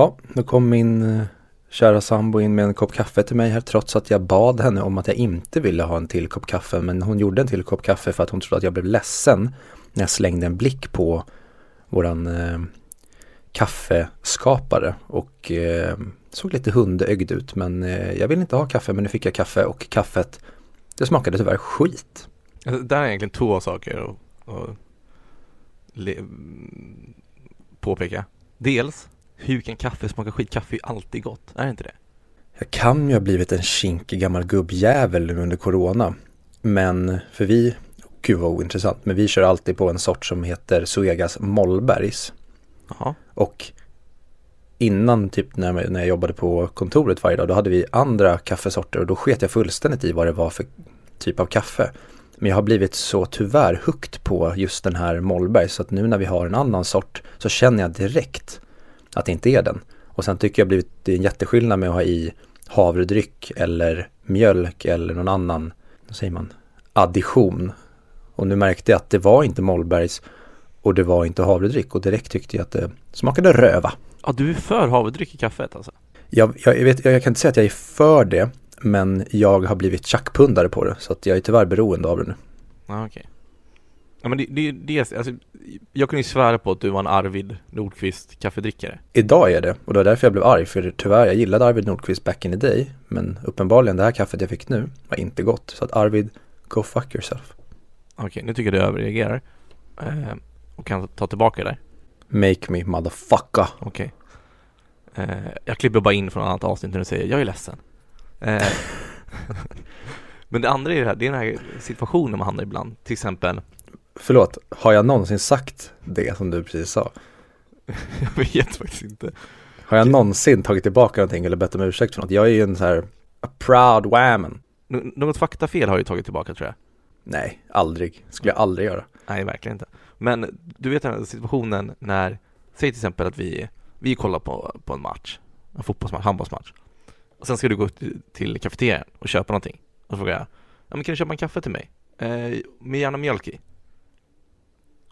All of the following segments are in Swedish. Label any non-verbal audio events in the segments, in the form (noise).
Ja, nu kom min eh, kära sambo in med en kopp kaffe till mig här trots att jag bad henne om att jag inte ville ha en till kopp kaffe. Men hon gjorde en till kopp kaffe för att hon trodde att jag blev ledsen när jag slängde en blick på våran eh, kaffeskapare och eh, såg lite hundögd ut. Men eh, jag ville inte ha kaffe men nu fick jag kaffe och kaffet det smakade tyvärr skit. Alltså, där är egentligen två saker att, att påpeka. Dels, hur kan kaffe smaka skit? Kaffe är ju alltid gott, är det inte det? Jag kan ju ha blivit en kinkig gammal gubbjävel nu under corona. Men för vi, gud vad ointressant, men vi kör alltid på en sort som heter Suegas Mollbergs. Jaha. Och innan typ när när jag jobbade på kontoret varje dag, då hade vi andra kaffesorter och då sket jag fullständigt i vad det var för typ av kaffe. Men jag har blivit så tyvärr hukt på just den här Mollberg så att nu när vi har en annan sort så känner jag direkt att det inte är den. Och sen tycker jag blivit, det är en jätteskillnad med att ha i havredryck eller mjölk eller någon annan, vad säger man, addition. Och nu märkte jag att det var inte Mollbergs och det var inte havredryck och direkt tyckte jag att det smakade röva. Ja, du är för havredryck i kaffet alltså? Jag, jag, jag vet, jag, kan inte säga att jag är för det, men jag har blivit tjackpundare på det så att jag är tyvärr beroende av det nu. Ja, okej. Ja, men det, det, det, alltså, jag kunde ju svära på att du var en Arvid Nordqvist kaffedrickare. Idag är det och det var därför jag blev arg för tyvärr, jag gillade Arvid Nordqvist back in the day men uppenbarligen det här kaffet jag fick nu var inte gott så att Arvid, go fuck yourself. Okej, nu tycker jag du överreagerar. Eh, och kan ta tillbaka det där. Make me motherfucker. Okej. Eh, jag klipper bara in från ett annat avsnitt när du säger jag är ledsen. Eh, (laughs) (laughs) men det andra är det här, det är den här situationen man hamnar ibland. Till exempel, Förlåt, har jag någonsin sagt det som du precis sa? (laughs) jag vet faktiskt inte. Har jag någonsin tagit tillbaka någonting eller bett om ursäkt för något? Jag är ju en så här a proud whammon. Nå- Något faktafel har jag ju tagit tillbaka tror jag. Nej, aldrig. Skulle jag aldrig göra. Nej, verkligen inte. Men du vet den här situationen när, säg till exempel att vi, vi kollar på, på en match, en fotbollsmatch, handbollsmatch. Och sen ska du gå till, till kafeterian och köpa någonting. Och så frågar jag, ja men kan du köpa en kaffe till mig? Eh, med gärna mjölk i.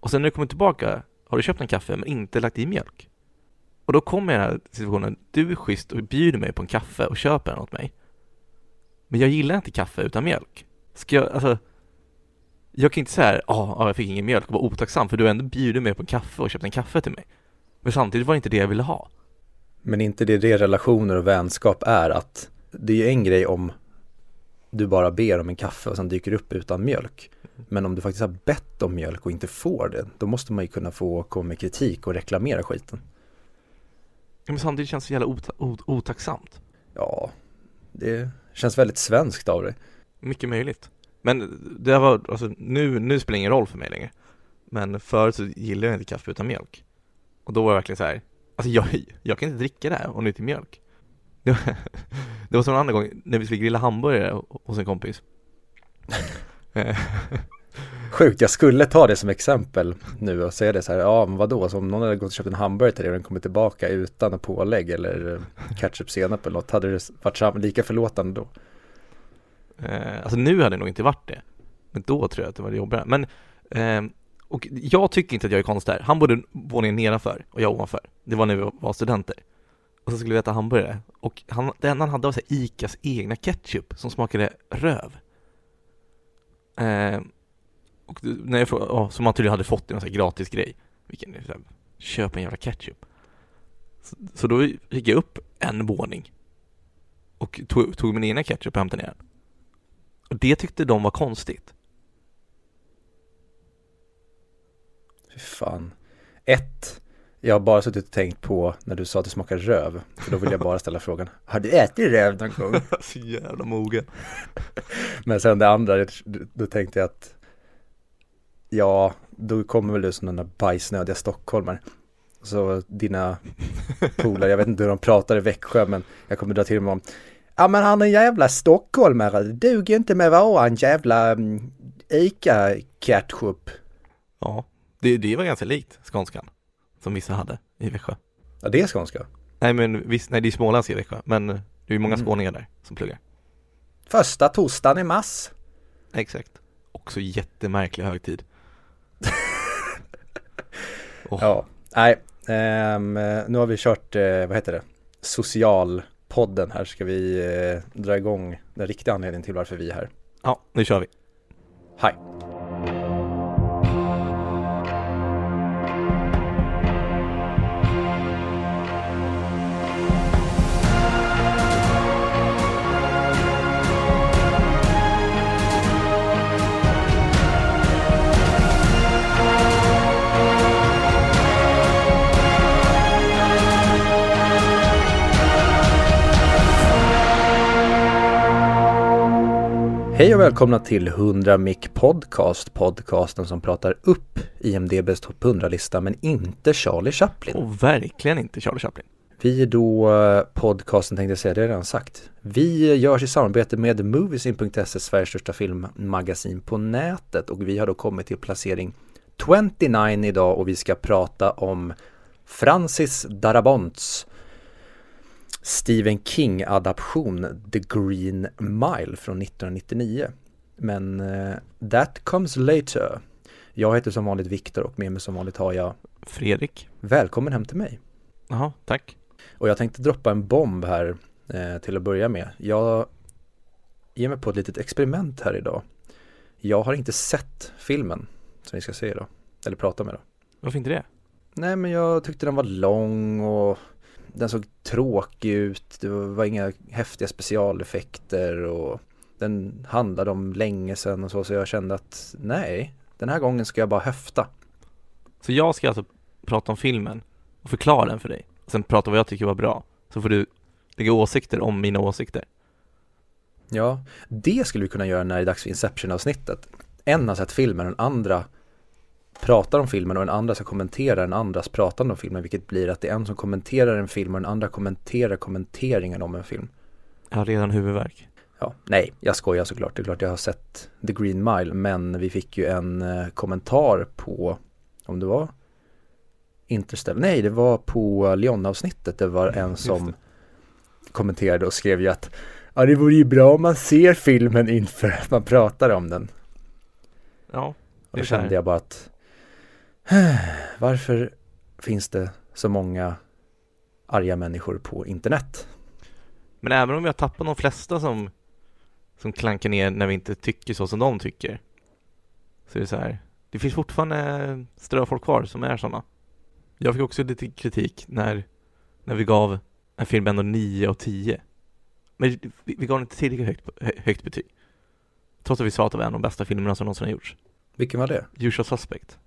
Och sen när du kommer tillbaka har du köpt en kaffe men inte lagt i mjölk. Och då kommer den här situationen, du är schysst och bjuder mig på en kaffe och köper den åt mig. Men jag gillar inte kaffe utan mjölk. Ska jag, alltså jag kan inte säga här, ja, jag fick ingen mjölk och var otacksam för du har ändå bjudit mig på en kaffe och köpt en kaffe till mig. Men samtidigt var det inte det jag ville ha. Men inte det det relationer och vänskap är att det är ju en grej om du bara ber om en kaffe och sen dyker upp utan mjölk. Men om du faktiskt har bett om mjölk och inte får det, då måste man ju kunna få komma med kritik och reklamera skiten. Ja, Men samtidigt känns det jävla ota- ot- otacksamt. Ja, det känns väldigt svenskt av dig. Mycket möjligt. Men det var, alltså nu, nu spelar det ingen roll för mig längre. Men förut så gillade jag inte kaffe utan mjölk. Och då var det verkligen så här, alltså jag, jag kan inte dricka det här om det inte är mjölk. Det var, (laughs) det var som en annan gång när vi skulle grilla hamburgare hos en kompis. Eh. Sjukt, jag skulle ta det som exempel nu och säga det så här, ja men vadå, så om någon hade gått och köpt en hamburgare till dig och den kommer tillbaka utan pålägg eller eh, ketchup, senap eller något, hade det varit lika förlåtande då? Eh, alltså nu hade det nog inte varit det. Men då tror jag att det var jobbigare. Men, eh, och jag tycker inte att jag är konstig här. Han bodde våningen nedanför och jag ovanför. Det var när vi var studenter. Och så skulle vi äta hamburgare. Och han, det enda han hade var så här Icas egna ketchup som smakade röv. Eh, och när jag frågade, oh, som han tydligen hade fått i någon gratis grej. Vilken, så här, köp en jävla ketchup. Så, så då gick jag upp en våning. Och tog, tog min egna ketchup och hämtade ner den. Och det tyckte de var konstigt. Fy fan. Ett, jag har bara suttit och tänkt på när du sa att det smakar röv. För då vill jag bara ställa frågan, (laughs) har du ätit röv någon gång? (laughs) Så jävla mogen. (laughs) Men sen det andra, då tänkte jag att Ja, då kommer väl du som den där bajsnödiga stockholmare Så dina polare, jag vet inte hur de pratar i Växjö men jag kommer dra till med om Ja men han är en jävla stockholmare, det duger inte med våran jävla mm, Ica-ketchup Ja, det, det var ganska likt skånskan som vissa hade i Växjö. Ja det är skånska Nej men visst, nej det är småländska i Växjö, men det är ju många Mm. skåningar där som pluggar. Första torsdagen i mars Exakt. Också jättemärklig högtid. (laughs) Åh, Ja, nej, Ehm, nu har vi kört, eh, vad heter det, socialpodden här. Ska vi eh, dra igång den riktiga anledningen till varför vi är här. Ja, nu kör vi. Hej! Hej och välkomna till 100 Mic Podcast, podcasten som pratar upp IMDBs topp 100-lista men inte Charlie Chaplin. Och verkligen inte Charlie Chaplin. Vi är då eh, podcasten tänkte jag säga, det har jag redan sagt. Vi görs i samarbete med Moviesin.se, Sveriges största filmmagasin på nätet och vi har då kommit till placering 29 idag och vi ska prata om Francis Darabonts Stephen King-adaption The Green Mile från 1999. Men uh, that comes later. Jag heter som vanligt Viktor och med mig som vanligt har jag Fredrik. Välkommen hem till mig. Jaha, tack. Och jag tänkte droppa en bomb här eh, till att börja med. Jag ger mig på ett litet experiment här idag. Jag har inte sett filmen som vi ska se idag. Eller prata med då. Varför inte det? Nej men jag tyckte den var lång och den såg tråkig ut, det var inga häftiga specialeffekter och den handlade om länge sedan och så, så jag kände att nej, den här gången ska jag bara höfta. Så jag ska alltså prata om filmen och förklara den för dig. Sen prata vad jag tycker var bra. Så får du lägga åsikter om mina åsikter. Ja, det skulle vi kunna göra när det är dags för Inception-avsnittet. En har sett filmen och den andra pratar om filmen och den andra ska kommentera den andras pratande om filmen vilket blir att det är en som kommenterar en film och den andra kommenterar kommenteringen om en film. Jag har redan huvudvärk. Ja, nej, jag skojar såklart. Det är klart jag har sett The Green Mile men vi fick ju en eh, kommentar på, om det var Interstellar, nej det var på Leon-avsnittet. Det var en som kommenterade och skrev ju att ja det vore ju bra om man ser filmen inför att man pratar om den. Ja. Och då kände jag bara att (sighs) varför finns det så många arga människor på internet? Men även om vi har tappat de flesta som, som klankar ner när vi inte tycker så som de tycker så är det så här, det finns fortfarande ströfolk kvar som är sådana. Jag fick också lite kritik när, när vi gav en film ändå 9 av 10. Men vi, vi gav den inte tillräckligt högt, högt betyg. Trots att vi sa att det var en av de bästa filmerna som någonsin har gjorts. Vilken var det? Usual Suspect.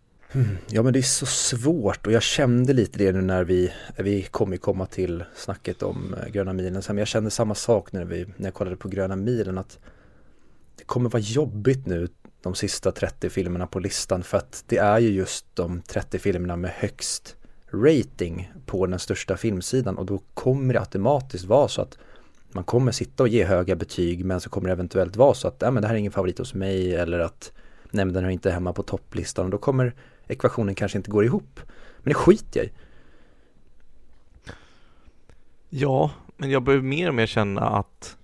Ja men det är så svårt och jag kände lite det nu när vi, vi kommer komma till snacket om eh, Gröna milen. Sen, men jag kände samma sak när, vi, när jag kollade på Gröna milen att det kommer vara jobbigt nu de sista 30 filmerna på listan för att det är ju just de 30 filmerna med högst rating på den största filmsidan. Och då kommer det automatiskt vara så att man kommer sitta och ge höga betyg men så kommer det eventuellt vara så att äh, men det här är ingen favorit hos mig eller att nej men den är inte hemma på topplistan. Och då kommer ekvationen kanske inte går ihop. Men det skiter jag i. Ja, men jag börjar mer och mer känna att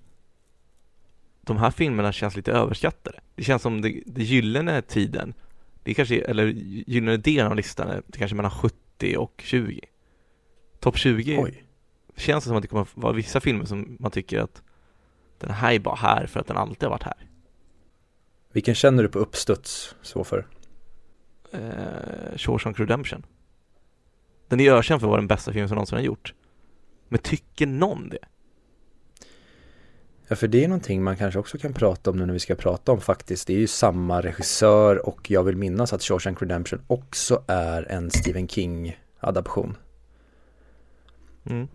de här filmerna känns lite överskattade. Det känns som det, det gyllene tiden, det är kanske, eller gyllene delen av listan är kanske mellan 70 och 20. Topp 20 Oj. känns det som att det kommer vara vissa filmer som man tycker att den här är bara här för att den alltid har varit här. Vilken känner du på uppstuds så för? Eh, Shawshank Redemption. Den är ökänd för att vara den bästa filmen som någonsin har gjort. Men tycker någon det? Ja, för det är någonting man kanske också kan prata om nu när vi ska prata om faktiskt. Det är ju samma regissör och jag vill minnas att Shawshank Redemption också är en Stephen King-adaption. Mm.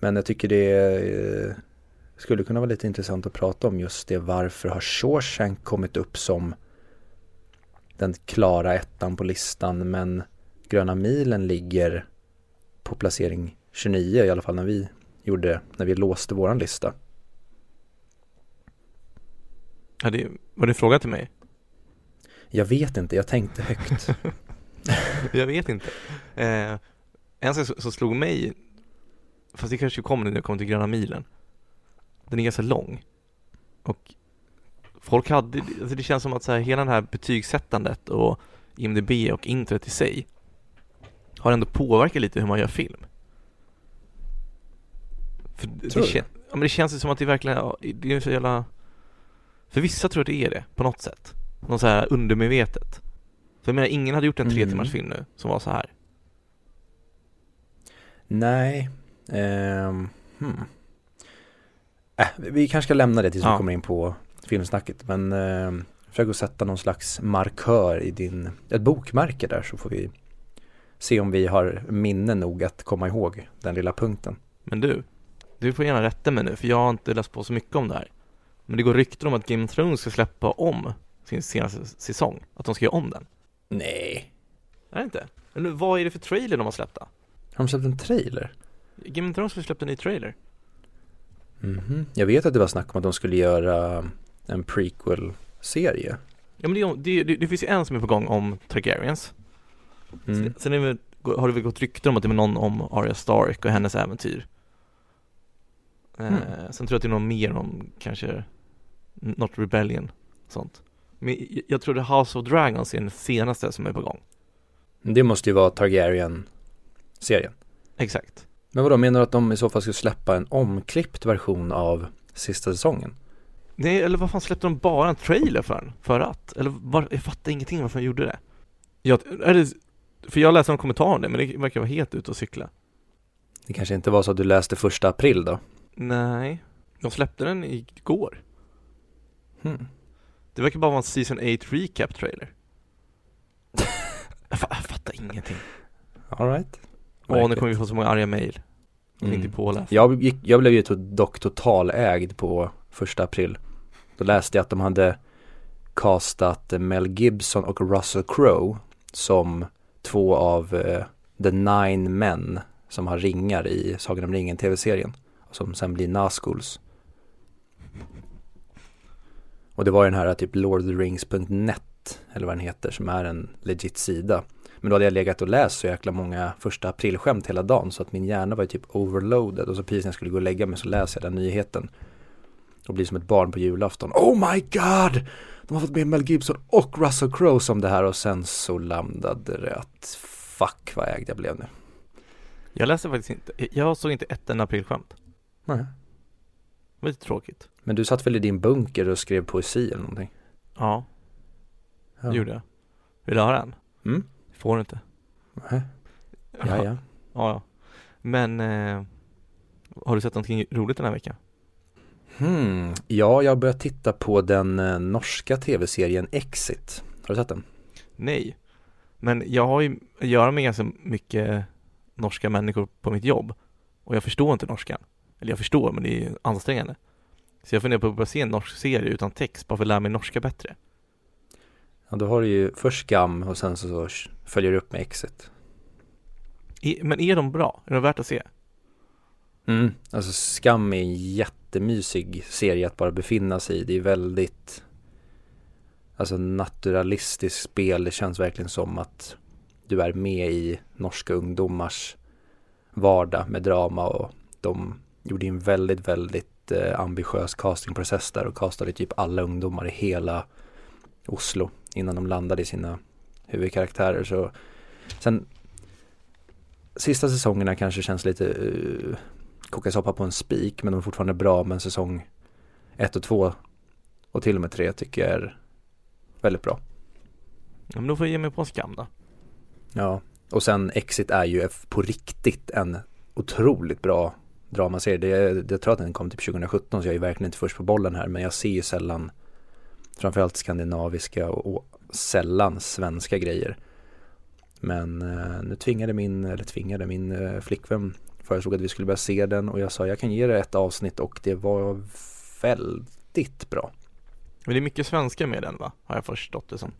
Men jag tycker det eh, skulle kunna vara lite intressant att prata om just det. Varför har Shawshank kommit upp som den klara ettan på listan men Gröna milen ligger på placering 29 i alla fall när vi gjorde, när vi låste våran lista. Ja, det, var det en fråga till mig? Jag vet inte, jag tänkte högt. (laughs) jag vet inte. Eh, en sak som slog mig, fast det kanske kommer när jag kommer till Gröna milen. Den är ganska lång. Och folk hade, alltså det känns som att så här, hela det här betygssättandet och IMDB och intret i sig har ändå påverkat lite hur man gör film. För det, Tror det, ja, men det känns ju som att det verkligen, ja, det är så jävla För vissa tror jag det är det, på något sätt. Något så här undermedvetet. För jag menar, ingen hade gjort en tre Mm. timmars film nu som var så här. Nej. ehm, hmm. Äh, vi kanske ska lämna det tills Ja. vi kommer in på filmsnacket. Men eh, försök att sätta någon slags markör i din, ett bokmärke där så får vi se om vi har minne nog att komma ihåg den lilla punkten. Men du, du får gärna rätta mig nu för jag har inte läst på så mycket om det här. Men det går rykten om att Game of Thrones ska släppa om sin senaste säsong. Att de ska göra om den. Nej. Är det inte? Eller vad är det för trailer de har släppt då? Har de släppt en trailer? Game of Thrones har släppt en ny trailer. Mhm. Jag vet att det var snack om att de skulle göra en prequel-serie. Ja men det, det, det, finns ju en som är på gång om Targaryens. Mm. Sen- är det, har det väl gått rykten om att det är någon om Arya Stark och hennes äventyr. Eh, Mm. sen tror jag att det är någon mer om kanske Not Rebellion sånt. Men jag, jag tror att House of Dragons är den senaste som är på gång. Det måste ju vara Targaryen-serien. Exakt. Men vadå, menar du att de i så fall skulle släppa en omklippt version av sista säsongen? Nej, eller vad fan släppte de bara en trailer för den? För att? Eller var, jag fattar ingenting varför de gjorde det. Jag, det för jag läste en kommentar om det, men det verkar vara helt ute och cykla. Det kanske inte var så att du läste första april då? Nej, de släppte den igår. Hmm. Det verkar bara vara en Season 8 recap trailer. jag, fa- jag fattar ingenting. All right. Åh, nu kommer vi få så många arga mail. Är Mm. inte påläst. Jag, gick, jag blev ju dock totalägd på första april. Då läste jag att de hade castat Mel Gibson och Russell Crowe som två av eh, The Nine Men som har ringar i Sagan om ringen tv-serien. Som sen blir Nazguls. Och det var ju den här typ lordrings.net eller vad den heter som är en legit sida. Men då hade jag legat och läst så jäkla många första aprilskämt hela dagen så att min hjärna var ju typ overloaded och så precis när jag skulle gå och lägga mig så läser jag den nyheten. Och blir som ett barn på julafton. Oh my god! De har fått med Mel Gibson och Russell Crowe som det här och sen så landade det att fuck vad ägd jag blev nu. Jag läste faktiskt inte, jag såg inte ett enda aprilskämt. Nej. Det var lite tråkigt. Men du satt väl i din bunker och skrev poesi eller någonting? Ja, Ja. det gjorde jag. Vill du höra en? Mm? Får du inte. Nej. Ja, ja. (laughs) ja, ja. Men, eh, har du sett någonting roligt den här veckan? Hmm. Ja, jag har börjat titta på den eh, norska tv-serien Exit. Har du sett den? Nej. Men jag har ju att göra med ganska mycket norska människor på mitt jobb. Och jag förstår inte norskan. Eller jag förstår, men det är ansträngande. Så jag funderar på att börja se en norsk serie utan text, bara för att lära mig norska bättre. Ja, då har du ju först Skam och sen så, så följer du upp med Exit. I, men är de bra? Är de värt att se? Mm. Alltså Skam är en jättemysig serie att bara befinna sig i. Det är väldigt Alltså naturalistiskt spel. Det känns verkligen som att du är med i norska ungdomars vardag med drama och de gjorde en väldigt, väldigt eh, ambitiös castingprocess där och castade typ alla ungdomar i hela Oslo innan de landade i sina huvudkaraktärer. Så sen sista säsongerna kanske känns lite uh, koka soppa på en spik men de är fortfarande bra men säsong ett och två och till och med tre tycker jag är väldigt bra. Ja, men då får jag ge mig på en skam då. Ja, och sen Exit är ju på riktigt en otroligt bra dramaserie. Det, jag tror att den kom typ 2017 så jag är verkligen inte först på bollen här men jag ser ju sällan framförallt skandinaviska och, och sällan svenska grejer. Men eh, nu tvingade min, eller tvingade min eh, flickvän föreslog att vi skulle börja se den och jag sa jag kan ge det ett avsnitt och det var väldigt bra. Men det är mycket svenska med den va? Har jag förstått det som.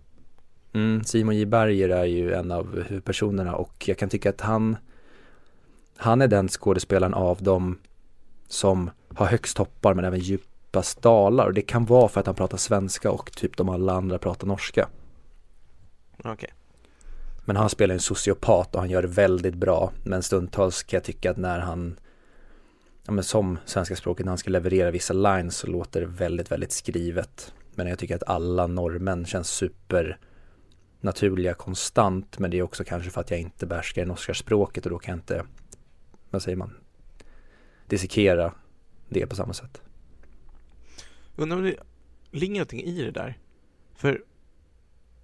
Mm, Simon J Berger är ju en av huvudpersonerna och jag kan tycka att han han är den skådespelaren av dem som har högst toppar men även djupast dalar och det kan vara för att han pratar svenska och typ de alla andra pratar norska. Okej. Men han spelar en sociopat och han gör det väldigt bra men stundtals kan jag tycka att när han ja, men som svenska språket när han ska leverera vissa lines så låter det väldigt väldigt skrivet. Men jag tycker att alla norrmän känns super naturliga konstant men det är också kanske för att jag inte behärskar det norska språket och då kan jag inte, vad säger man, dissekera det på samma sätt. Undrar om det ligger någonting i det där? För,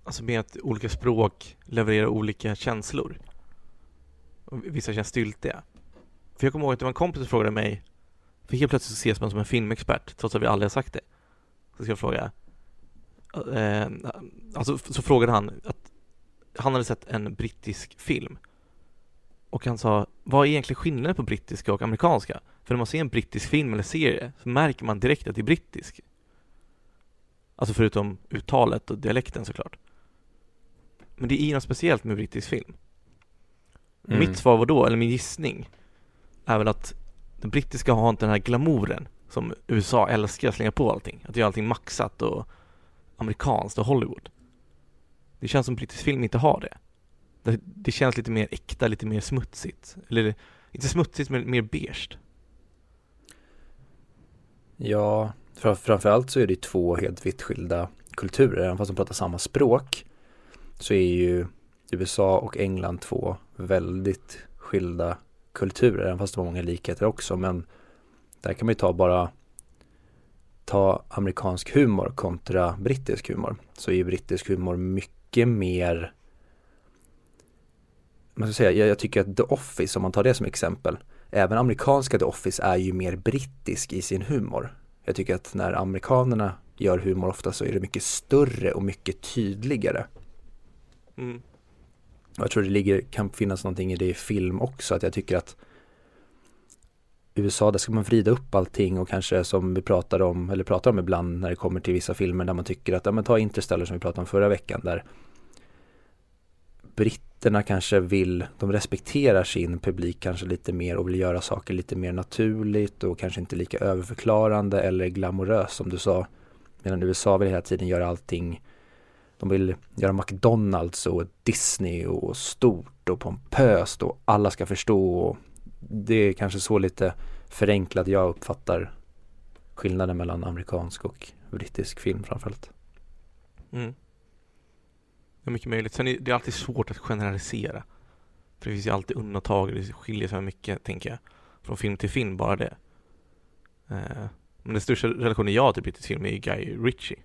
alltså med att olika språk levererar olika känslor. Och vissa känns styltiga. För jag kommer ihåg att det var en kompis som frågade mig, för helt plötsligt ses man som en filmexpert, trots att vi aldrig har sagt det. Så ska jag fråga, eh, alltså så frågade han att han hade sett en brittisk film och han sa, vad är egentligen skillnaden på brittiska och amerikanska? För när man ser en brittisk film eller serie så märker man direkt att det är brittisk. Alltså förutom uttalet och dialekten såklart. Men det är något speciellt med brittisk film. Mm. Mitt svar var då, eller min gissning, är väl att den brittiska har inte den här glamouren som USA älskar att slänga på allting. Att göra allting maxat och amerikanskt och Hollywood. Det känns som brittisk film inte har det. Det, det känns lite mer äkta, lite mer smutsigt. Eller inte smutsigt, men mer beige. Ja, för, framförallt så är det två helt vitt skilda kulturer. Även fast de pratar samma språk så är ju USA och England två väldigt skilda kulturer. Även fast det var många likheter också. Men där kan man ju ta bara ta amerikansk humor kontra brittisk humor. Så är ju brittisk humor mycket mer man ska säga, jag, jag tycker att The Office, om man tar det som exempel, även amerikanska The Office är ju mer brittisk i sin humor. Jag tycker att när amerikanerna gör humor ofta så är det mycket större och mycket tydligare. Mm. Jag tror det ligger, kan finnas någonting i det i film också, att jag tycker att USA, där ska man vrida upp allting och kanske som vi pratar om, eller pratar om ibland när det kommer till vissa filmer där man tycker att, ja men ta Interstellar som vi pratade om förra veckan där britterna kanske vill, de respekterar sin publik kanske lite mer och vill göra saker lite mer naturligt och kanske inte lika överförklarande eller glamoröst som du sa. Medan USA vill hela tiden göra allting, de vill göra McDonalds och Disney och stort och pompöst och alla ska förstå och det är kanske så lite förenklat jag uppfattar skillnaden mellan amerikansk och brittisk film framförallt. Mm. Det är mycket möjligt. Sen är det alltid svårt att generalisera. För det finns ju alltid undantag, det skiljer sig mycket, tänker jag. Från film till film, bara det. Eh, men den största relationen jag har till brittisk film är ju Guy Ritchie.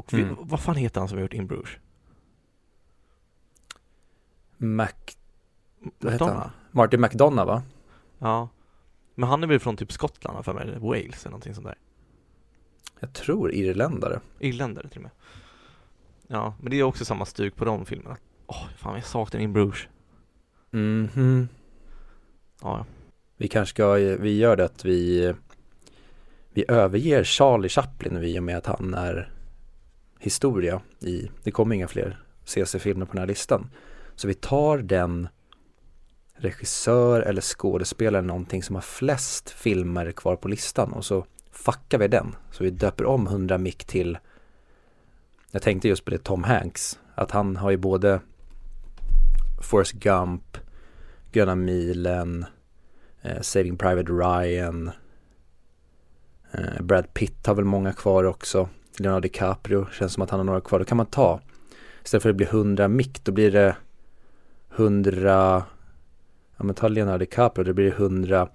Och mm. vad fan heter han som har gjort In Bruges? Mac... Vad heter han? Martin McDonough va? Ja. Men han är väl från typ Skottland för mig, Wales eller någonting sånt där. Jag tror irländare. Irländare till och med. Ja, men det är också samma stuk på de filmerna. Åh, oh, fan jag saknar In Bruges. Mhm. Ja, Vi kanske ska, vi gör det att vi vi överger Charlie Chaplin i och med att han är historia i, det kommer inga fler CC-filmer på den här listan. Så vi tar den regissör eller skådespelare någonting som har flest filmer kvar på listan och så fuckar vi den. Så vi döper om 100 mick till jag tänkte just på det Tom Hanks, att han har ju både Forrest Gump, Gröna milen, eh, Saving Private Ryan, eh, Brad Pitt har väl många kvar också, Leonardo DiCaprio, känns som att han har några kvar, då kan man ta, istället för att det blir 100 mick, då blir det 100, ja men ta Leonardo DiCaprio, då blir det 100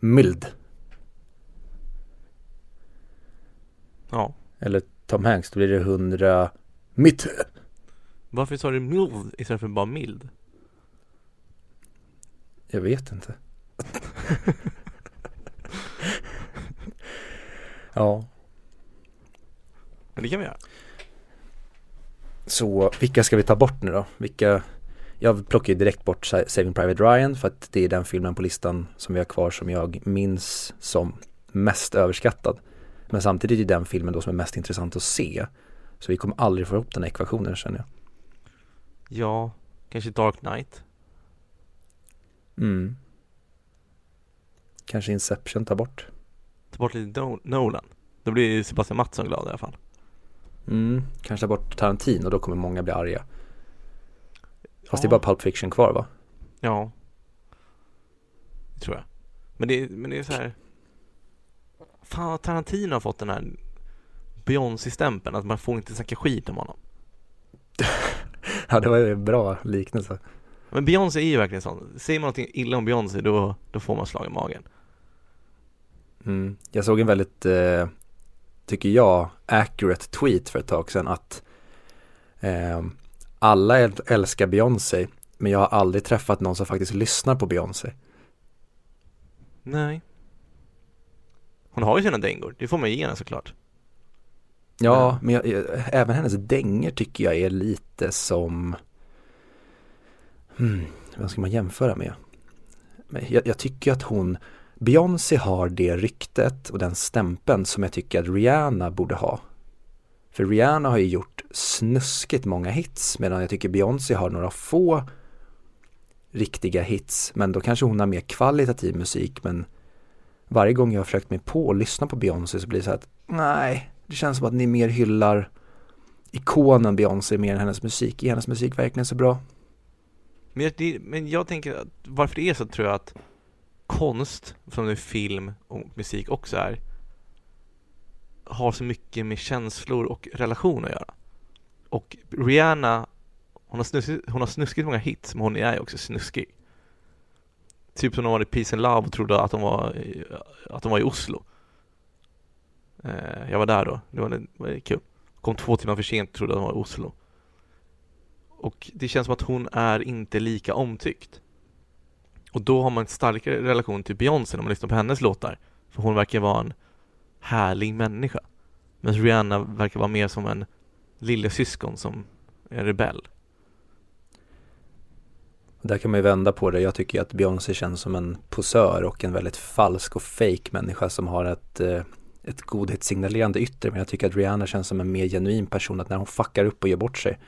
mild. Ja. Eller Tom Hanks, då blir det 100 mitt. Varför sa du mild istället för bara mild? Jag vet inte. (laughs) ja. Men det kan vi göra. Så vilka ska vi ta bort nu då? Vilka? Jag plockar ju direkt bort Saving Private Ryan för att det är den filmen på listan som vi har kvar som jag minns som mest överskattad. Men samtidigt är det den filmen då som är mest intressant att se. Så vi kommer aldrig få ihop den här ekvationen känner jag. Ja, kanske Dark Knight. Mm. Kanske Inception tar bort. Ta bort lite Nolan. Då blir Sebastian Mattsson glad i alla fall. Mm, kanske ta bort Tarantino, då kommer många bli arga. Fast ja. det är bara Pulp Fiction kvar va? Ja. Det tror jag. Men det, men det är så här fan Tarantino har fått den här Beyoncé-stämpeln, att man får inte snacka skit om honom. (laughs) Ja, det var ju en bra liknelse. Men Beyoncé är ju verkligen sån. Säger man någonting illa om Beyoncé då, då får man slag i magen. Mm. Jag såg en väldigt, eh, tycker jag, accurate tweet för ett tag sedan att eh, alla äl- älskar Beyoncé men jag har aldrig träffat någon som faktiskt lyssnar på Beyoncé. Nej. Hon har ju sina dängor, det får man ju ge henne såklart. Ja, men jag, jag, även hennes dänger tycker jag är lite som hmm, Vad ska man jämföra med? Jag, jag tycker att hon Beyoncé har det ryktet och den stämpeln som jag tycker att Rihanna borde ha. För Rihanna har ju gjort snuskigt många hits medan jag tycker Beyoncé har några få riktiga hits men då kanske hon har mer kvalitativ musik men varje gång jag har försökt mig på att lyssna på Beyoncé så blir det så här att nej, det känns som att ni mer hyllar ikonen Beyoncé mer än hennes musik. Är hennes musik verkligen så bra? Men jag, det, men jag tänker att varför det är så tror jag att konst, som nu film och musik också är, har så mycket med känslor och relation att göra. Och Rihanna, hon har snuskigt, hon har snuskigt många hits, men hon är ju också snuskig. Typ som de var i Peace and Love och trodde att hon var, i- att hon var i Oslo. Eh, jag var där då, det var, det var kul. Kom två timmar för sent och trodde att hon var i Oslo. Och det känns som att hon är inte lika omtyckt. Och då har man en starkare relation till Beyoncé när man lyssnar på hennes låtar. För hon verkar vara en härlig människa. Men Rihanna verkar vara mer som en lillasyskon som är rebell. Där kan man ju vända på det. Jag tycker att Beyoncé känns som en posör och en väldigt falsk och fake människa som har ett, eh, ett godhetssignalerande yttre. Men jag tycker att Rihanna känns som en mer genuin person. Att när hon fuckar upp och gör bort sig,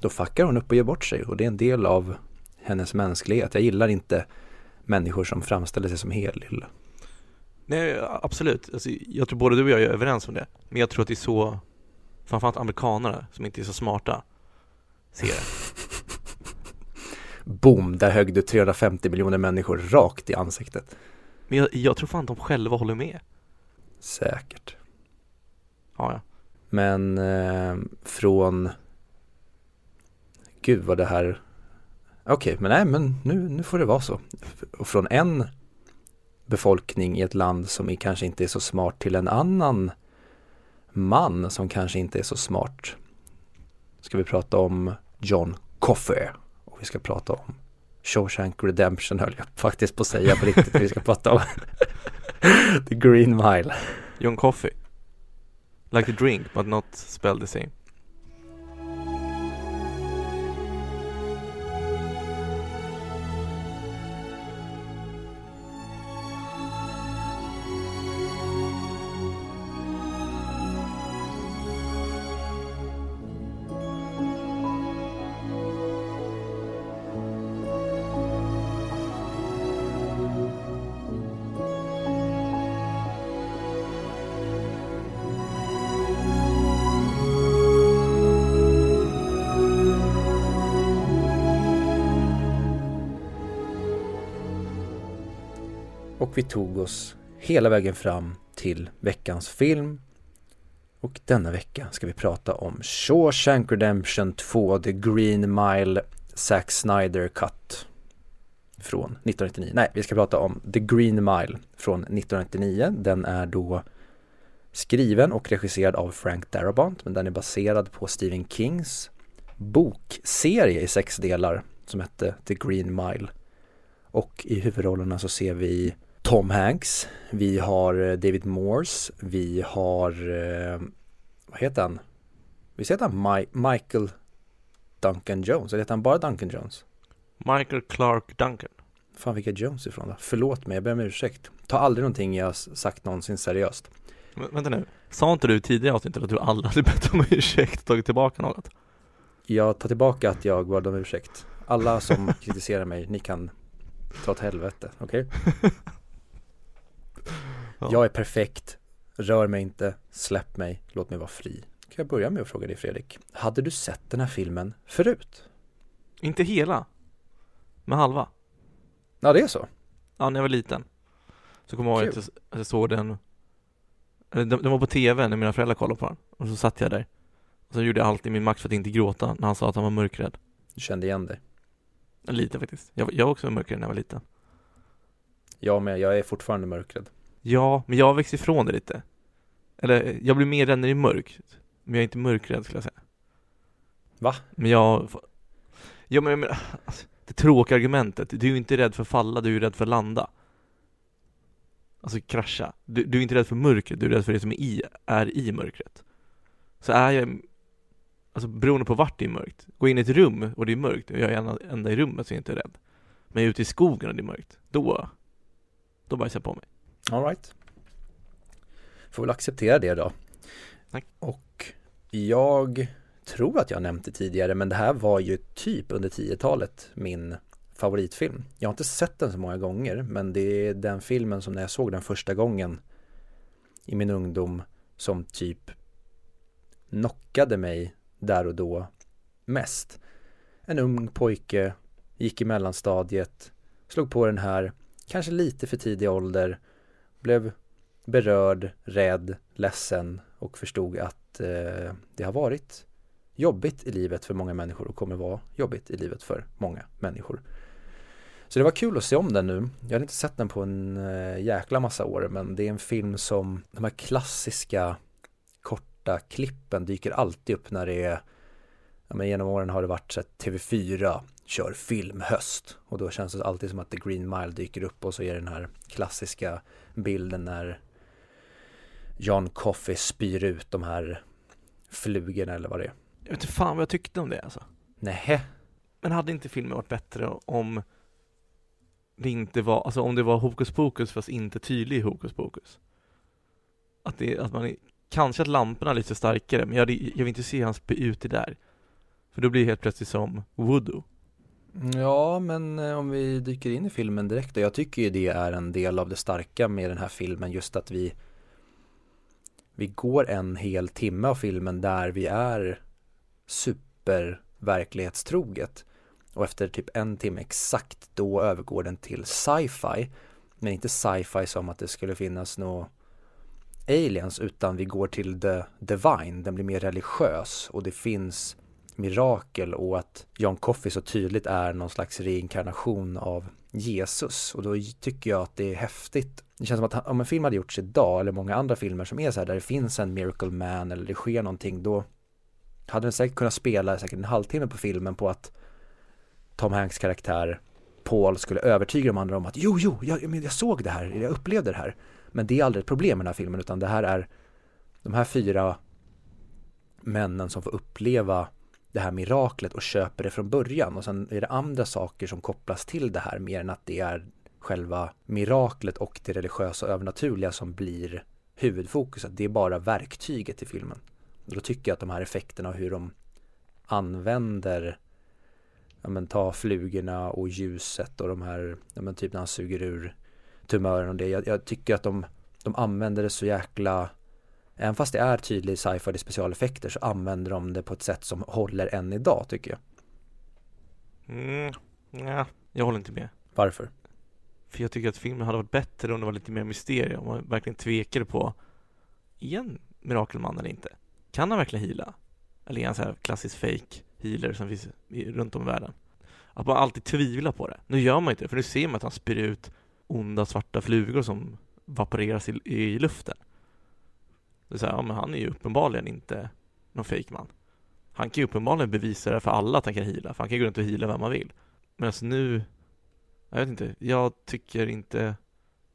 då fuckar hon upp och gör bort sig. Och det är en del av hennes mänsklighet. Jag gillar inte människor som framställer sig som helylle. Nej, absolut. Alltså, jag tror både du och jag är överens om det. Men jag tror att det är så, framförallt amerikanare som inte är så smarta, ser det. (laughs) Boom, där högg du 350 miljoner människor rakt i ansiktet. Men jag, jag tror fan de själva håller med. Säkert. Ja, ja. Men eh, från Gud vad det här Okej, men nej men nu, nu får det vara så. Och från en befolkning i ett land som är, kanske inte är så smart till en annan man som kanske inte är så smart. Ska vi prata om John Coffey och vi ska prata om Shawshank Redemption höll jag faktiskt på att säga på riktigt. vi ska prata om (laughs) The Green Mile. John Coffey. Like a drink but not spelled the same. Vi tog oss hela vägen fram till veckans film. Och denna vecka ska vi prata om Shawshank Redemption 2 The Green Mile Zack Snyder Cut från 1999. Nej, vi ska prata om The Green Mile från 1999. Den är då skriven och regisserad av Frank Darabont men den är baserad på Stephen Kings bokserie i sex delar som hette The Green Mile. Och i huvudrollerna så ser vi Tom Hanks, vi har eh, David Morse, vi har, eh, vad heter han? Visst heter han Mi- Michael Duncan Jones, eller heter han bara Duncan Jones? Michael Clark Duncan. Fan vilka Jones ifrån då? Förlåt mig, jag ber om ursäkt. Ta aldrig någonting jag sagt någonsin seriöst. Men, vänta nu, sa inte du tidigare avsnittet att du aldrig hade bett om ursäkt och tagit tillbaka något? Jag tar tillbaka att jag bad om ursäkt. Alla som (laughs) kritiserar mig, ni kan ta åt helvete, okej? (laughs) Ja. Jag är perfekt, rör mig inte, släpp mig, låt mig vara fri. Kan jag börja med att fråga dig Fredrik, hade du sett den här filmen förut? Inte hela, men halva. Ja, det är så. Ja, när jag var liten. Så kommer jag ihåg att jag, såg den, den, den var på tv när mina föräldrar kollade på den. Och så satt jag där. Och så gjorde jag allt i min makt för att inte gråta när han sa att han var mörkrädd. Du kände igen dig? Lite faktiskt. Jag, jag var också mörkare när jag var liten. Jag med, jag är fortfarande mörkrädd. Ja, men jag växt ifrån det lite. Eller, jag blir mer rädd när det är mörkt. Men jag är inte mörkrädd skulle jag säga. Va? Men jag... Ja men, men alltså, det tråkiga argumentet, du är ju inte rädd för att falla, du är ju rädd för att landa. Alltså krascha. Du, du är inte rädd för mörkret, du är rädd för det som är i, är i mörkret. Så är jag, alltså beroende på vart det är mörkt, gå in i ett rum och det är mörkt och jag är enda, i rummet så är jag inte rädd. Men är ute i skogen och det är mörkt, då, då bajsar jag på mig. Alright. Får väl acceptera det då. Tack. Och jag tror att jag nämnt det tidigare men det här var ju typ under 10-talet min favoritfilm. Jag har inte sett den så många gånger men det är den filmen som när jag såg den första gången i min ungdom som typ knockade mig där och då mest. En ung pojke, gick i mellanstadiet, slog på den här, kanske lite för tidig ålder, blev berörd, rädd, ledsen och förstod att eh, det har varit jobbigt i livet för många människor och kommer vara jobbigt i livet för många människor. Så det var kul att se om den nu. Jag hade inte sett den på en eh, jäkla massa år men det är en film som de här klassiska korta klippen dyker alltid upp när det är ja, men genom åren har det varit så att TV4 kör filmhöst och då känns det alltid som att The Green Mile dyker upp och så är det den här klassiska bilden när John Coffey spyr ut de här flugorna eller vad det är. Jag vet inte fan vad jag tyckte om det alltså. Nähä, Men hade inte filmen varit bättre om det inte var, alltså om det var hokus pokus fast inte tydlig hokus pokus? Att det, att man, kanske att lamporna är lite starkare, men jag, jag vill inte se han spy ut det där. För då blir det helt plötsligt som voodoo. Ja, men eh, om vi dyker in i filmen direkt och Jag tycker ju det är en del av det starka med den här filmen. Just att vi vi går en hel timme av filmen där vi är superverklighetstroget. Och efter typ en timme exakt då övergår den till sci-fi. Men inte sci-fi som att det skulle finnas några aliens utan vi går till the divine. Den blir mer religiös och det finns mirakel och att John Coffey så tydligt är någon slags reinkarnation av Jesus och då tycker jag att det är häftigt. Det känns som att om en film hade gjorts idag eller många andra filmer som är så här där det finns en miracle man eller det sker någonting då hade den säkert kunnat spela säkert en halvtimme på filmen på att Tom Hanks karaktär Paul skulle övertyga de andra om att jo, jo, jag, jag såg det här, jag upplevde det här. Men det är aldrig ett problem med den här filmen utan det här är de här fyra männen som får uppleva det här miraklet och köper det från början och sen är det andra saker som kopplas till det här mer än att det är själva miraklet och det religiösa och övernaturliga som blir huvudfokuset. Det är bara verktyget i filmen. Och då tycker jag att de här effekterna och hur de använder ja men ta flugorna och ljuset och de här, ja men typ när han suger ur tumören och det. Jag, jag tycker att de, de använder det så jäkla Även fast det är tydlig sci-fi och specialeffekter så använder de det på ett sätt som håller än idag tycker jag. Mm, ja, jag håller inte med. Varför? För jag tycker att filmen hade varit bättre om det var lite mer mysterium, om man verkligen tvekade på igen Mirakelman eller inte? Kan han verkligen hila? Eller är han så här klassisk fake healer som finns runt om i världen? Att man alltid tvivlar på det. Nu gör man inte det, för nu ser man att han spyr ut onda svarta flugor som vaporeras i, i luften. Det är så här, ja, men han är ju uppenbarligen inte någon fejkman. Han kan ju uppenbarligen bevisa det för alla att han kan hila, för han kan gå runt och hila vem man vill. Men alltså nu, jag vet inte, jag tycker inte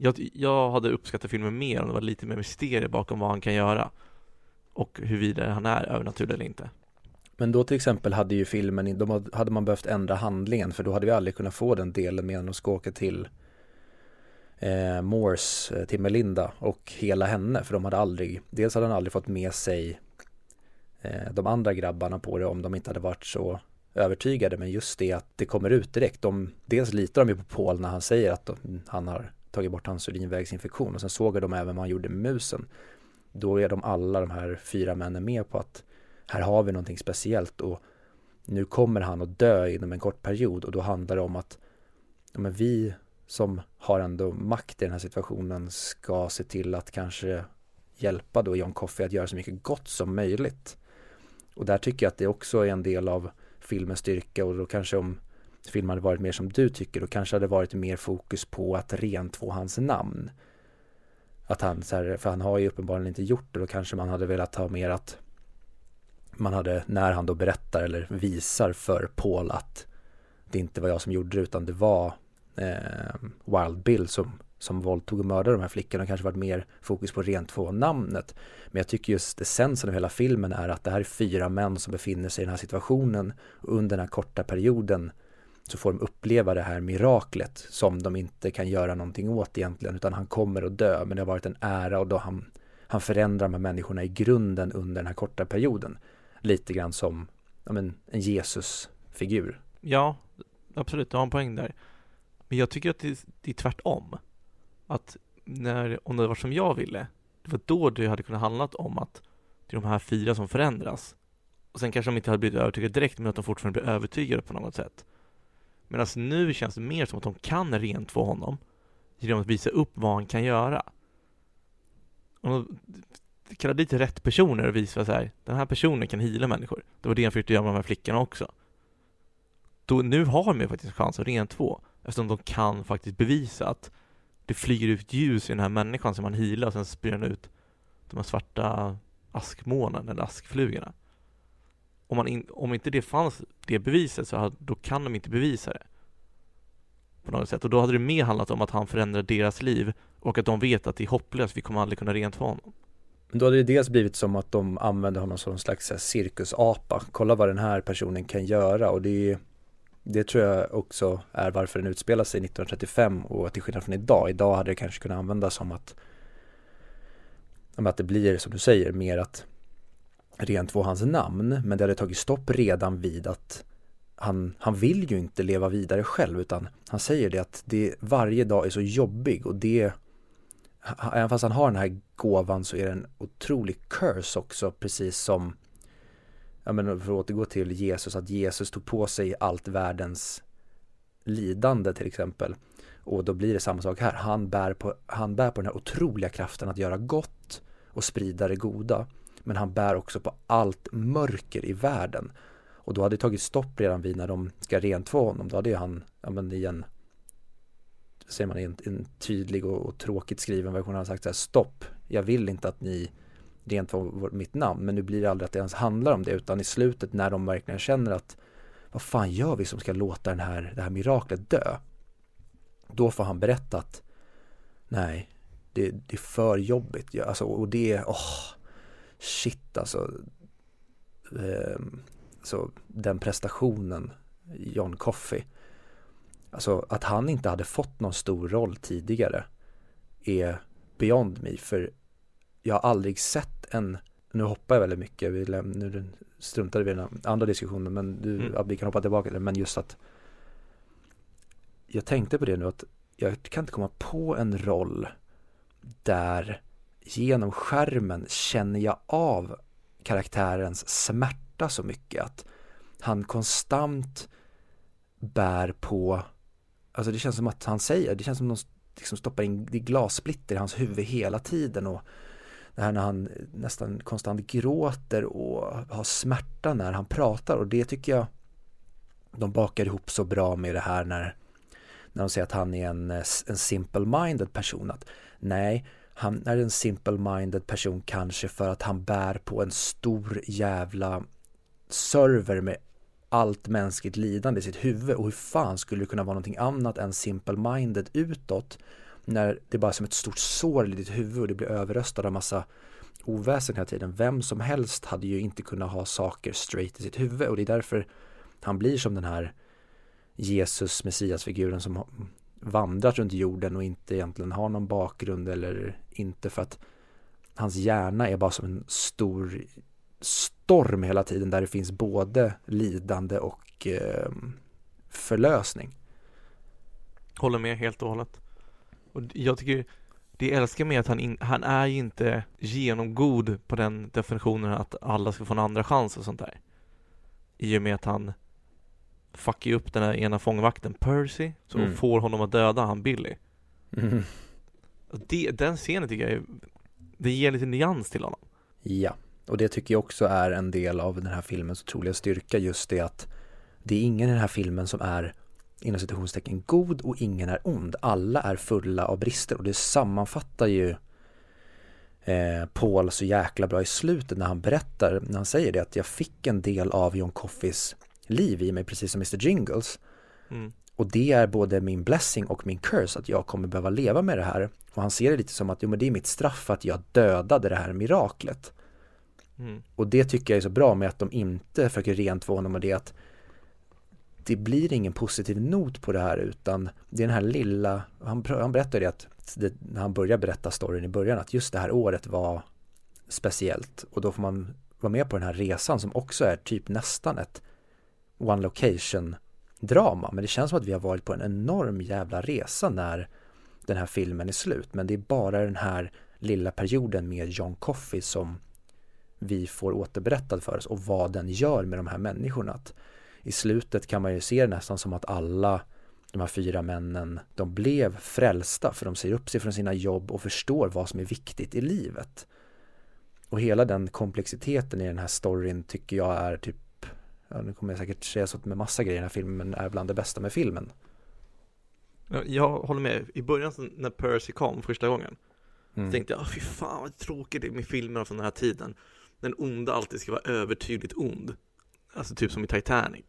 jag, jag hade uppskattat filmen mer om det var lite mer mysterier bakom vad han kan göra och huruvida han är övernaturlig eller inte. Men då till exempel hade ju filmen, då hade man behövt ändra handlingen för då hade vi aldrig kunnat få den delen med att de ska åka till eh, Moores eh, till Melinda och hela henne för de hade aldrig, dels hade han aldrig fått med sig eh, de andra grabbarna på det om de inte hade varit så övertygade men just det att det kommer ut direkt. De, dels litar de ju på Paul när han säger att de, han har tagit bort hans urinvägsinfektion och sen såg de även vad han gjorde med musen. Då är de alla de här fyra männen med på att här har vi någonting speciellt och nu kommer han att dö inom en kort period och då handlar det om att ja, men vi som har ändå makt i den här situationen ska se till att kanske hjälpa då John Coffey att göra så mycket gott som möjligt. Och där tycker jag att det också är en del av filmens styrka och då kanske om filmen hade varit mer som du tycker, då kanske hade varit mer fokus på att rentvå hans namn. Att han, så här, för han har ju uppenbarligen inte gjort det, då kanske man hade velat ha mer att man hade, när han då berättar eller visar för Paul att det inte var jag som gjorde det utan det var eh, Wild Bill som, som våldtog och mördade de här flickorna. Det kanske varit mer fokus på rent få namnet. Men jag tycker just essensen av hela filmen är att det här är fyra män som befinner sig i den här situationen och under den här korta perioden så får de uppleva det här miraklet som de inte kan göra någonting åt egentligen utan han kommer att dö men det har varit en ära och då han, han förändrar de här människorna i grunden under den här korta perioden. Lite grann som ja, men, en Jesus-figur. Ja, absolut, du har en poäng där. Men jag tycker att det, det är tvärtom. Att när, om det var som jag ville, det var då det hade kunnat handlat om att det är de här fyra som förändras. Och sen kanske de inte hade blivit övertygade direkt, men att de fortfarande blir övertygade på något sätt. Medan nu känns det mer som att de kan rentvå honom genom att visa upp vad han kan göra. Och kalla dit rätt personer och visa så här, den här personen kan hila människor. Det var det han försökte göra med de här flickorna också. Då, nu har de ju faktiskt chans att rentvå, eftersom de kan faktiskt bevisa att det flyger ut ljus i den här människan som man healar och sen spyr den ut de här svarta askmånen eller askflugorna. Om, man in, om inte det fanns, det beviset, så då kan de inte bevisa det. På något sätt. Och då hade det mer handlat om att han förändrar deras liv och att de vet att det är hopplöst, vi kommer aldrig kunna rentvå honom. Då hade det dels blivit som att de använder honom som en slags cirkusapa. Kolla vad den här personen kan göra och det, är det tror jag också är varför den utspelar sig 1935 och till skillnad från idag. Idag hade det kanske kunnat användas som att att det blir som du säger mer att rentvå hans namn men det hade tagit stopp redan vid att han, han vill ju inte leva vidare själv utan han säger det att det varje dag är så jobbig och det även fast han har den här gåvan så är det en otrolig curse också precis som ja men för att återgå till Jesus att Jesus tog på sig allt världens lidande till exempel. Och då blir det samma sak här. Han bär på, han bär på den här otroliga kraften att göra gott och sprida det goda. Men han bär också på allt mörker i världen. Och då hade det tagit stopp redan vid när de ska rentvå honom. Då hade ju han ja men i en säger man i en, en tydlig och, och, tråkigt skriven version. Har sagt så här stopp, jag vill inte att ni rent av mitt namn, men nu blir det aldrig att det ens handlar om det, utan i slutet när de verkligen känner att vad fan gör vi som ska låta den här, det här miraklet dö? Då får han berätta att nej, det, det är för jobbigt, ja, alltså, och det, åh, oh, shit alltså. Eh, så den prestationen, John Coffey, Alltså att han inte hade fått någon stor roll tidigare är beyond me för jag har aldrig sett en, nu hoppar jag väldigt mycket, vi läm, nu struntade vi i den andra diskussionen men du, mm. vi kan hoppa tillbaka till det, men just att jag tänkte på det nu att jag kan inte komma på en roll där genom skärmen känner jag av karaktärens smärta så mycket att han konstant bär på Alltså det känns som att han säger, det känns som att de liksom stoppar in glassplitter i hans huvud hela tiden och det här när han nästan konstant gråter och har smärta när han pratar. Och det tycker jag de bakar ihop så bra med det här när, när de säger att han är en, en simple-minded person. Att nej, han är en simple-minded person kanske för att han bär på en stor jävla server med allt mänskligt lidande i sitt huvud. Och hur fan skulle det kunna vara någonting annat än simple-minded utåt? När det bara är som ett stort sår i ditt huvud och det blir överröstat av massa oväsen hela tiden. Vem som helst hade ju inte kunnat ha saker straight i sitt huvud och det är därför han blir som den här Jesus, Messias-figuren som vandrat runt jorden och inte egentligen har någon bakgrund eller inte för att hans hjärna är bara som en stor storm hela tiden där det finns både lidande och eh, förlösning. Håller med helt och hållet. Och jag tycker det jag älskar med att han, in, han är ju inte genomgod på den definitionen att alla ska få en andra chans och sånt där. I och med att han fuckar upp den här ena fångvakten Percy, så mm. får honom att döda han Billy. Mm. Det, den scenen tycker jag är, det ger lite nyans till honom. Ja. Och det tycker jag också är en del av den här filmens otroliga styrka, just det att det är ingen i den här filmen som är inom citationstecken god och ingen är ond. Alla är fulla av brister och det sammanfattar ju eh, Paul så jäkla bra i slutet när han berättar, när han säger det att jag fick en del av John Coffeys liv i mig precis som Mr Jingles. Mm. Och det är både min blessing och min curse att jag kommer behöva leva med det här. Och han ser det lite som att jo, men det är mitt straff att jag dödade det här miraklet. Mm. Och det tycker jag är så bra med att de inte försöker rentvå honom och det att det blir ingen positiv not på det här utan det är den här lilla, han, han berättar det att det, när han börjar berätta storyn i början att just det här året var speciellt och då får man vara med på den här resan som också är typ nästan ett one location drama men det känns som att vi har varit på en enorm jävla resa när den här filmen är slut men det är bara den här lilla perioden med John Coffey som vi får återberättad för oss och vad den gör med de här människorna. Att i slutet kan man ju se det nästan som att alla de här fyra männen, de blev frälsta för de säger upp sig från sina jobb och förstår vad som är viktigt i livet. Och hela den komplexiteten i den här storyn tycker jag är typ, ja, nu kommer jag säkert säga så med massa grejer i den här filmen, men är bland det bästa med filmen. Jag håller med, i början när Percy kom första gången, mm. tänkte jag, fy fan vad tråkigt det är med filmer från den här tiden den onda alltid ska vara övertydligt ond. Alltså typ som i Titanic.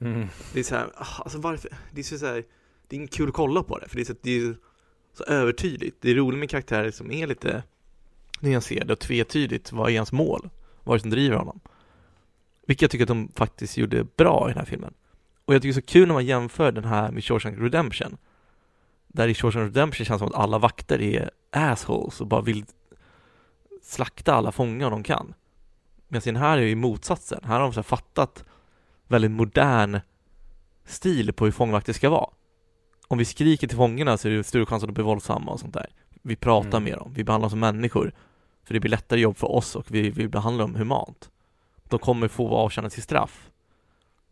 Mm. Det är så här, ah, alltså varför, det är så här, det är inte kul att kolla på det, för det är så, det är så övertydligt. Det är roligt med karaktärer som är lite nyanserade och tvetydigt, vad är hans mål? Vad är det som driver honom? Vilket jag tycker att de faktiskt gjorde bra i den här filmen. Och jag tycker det är så kul när man jämför den här med Shawshank Redemption. Där i Shawshank Redemption känns det som att alla vakter är assholes och bara vill slakta alla fångar de kan. Medan här är ju motsatsen. Här har de så fattat väldigt modern stil på hur fångvakter ska vara. Om vi skriker till fångarna så är det större chans att de blir våldsamma och sånt där. Vi pratar mm. med dem, vi behandlar dem som människor. För det blir lättare jobb för oss och vi, vi behandlar dem humant. De kommer få avtjäna sitt straff.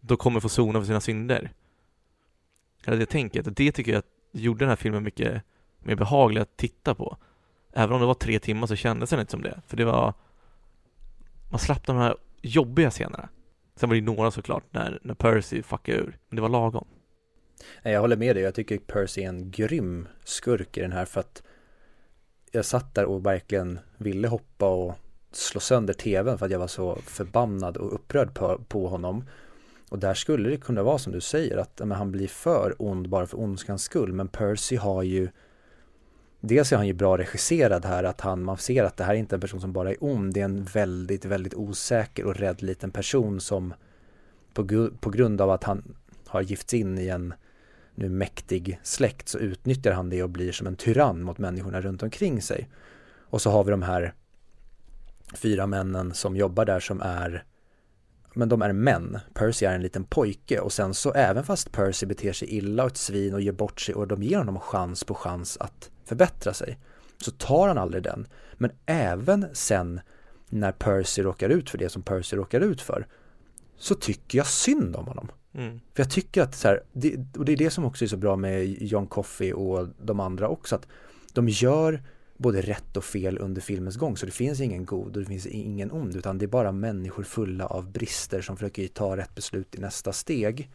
De kommer få sona för sina synder. Hela det tänket, och det tycker jag gjorde den här filmen mycket mer behaglig att titta på. Även om det var tre timmar så kändes den inte som det. För det var man slapp de här jobbiga scenerna. Sen var det några såklart när, när Percy fuckade ur, men det var lagom. Jag håller med dig, jag tycker Percy är en grym skurk i den här för att jag satt där och verkligen ville hoppa och slå sönder tvn för att jag var så förbannad och upprörd på, på honom. Och där skulle det kunna vara som du säger att men, han blir för ond bara för ondskans skull. Men Percy har ju dels är han ju bra regisserad här, att han, man ser att det här är inte en person som bara är ond, det är en väldigt, väldigt osäker och rädd liten person som på, på grund av att han har gifts in i en nu mäktig släkt så utnyttjar han det och blir som en tyrann mot människorna runt omkring sig. Och så har vi de här fyra männen som jobbar där som är men de är män. Percy är en liten pojke och sen så även fast Percy beter sig illa och ett svin och ger bort sig och de ger honom chans på chans att förbättra sig så tar han aldrig den. Men även sen när Percy råkar ut för det som Percy råkar ut för så tycker jag synd om honom. Mm. För jag tycker att så här, det, och det är det som också är så bra med John Coffey och de andra också, att de gör både rätt och fel under filmens gång. Så det finns ingen god och det finns ingen ond, utan det är bara människor fulla av brister som försöker ta rätt beslut i nästa steg.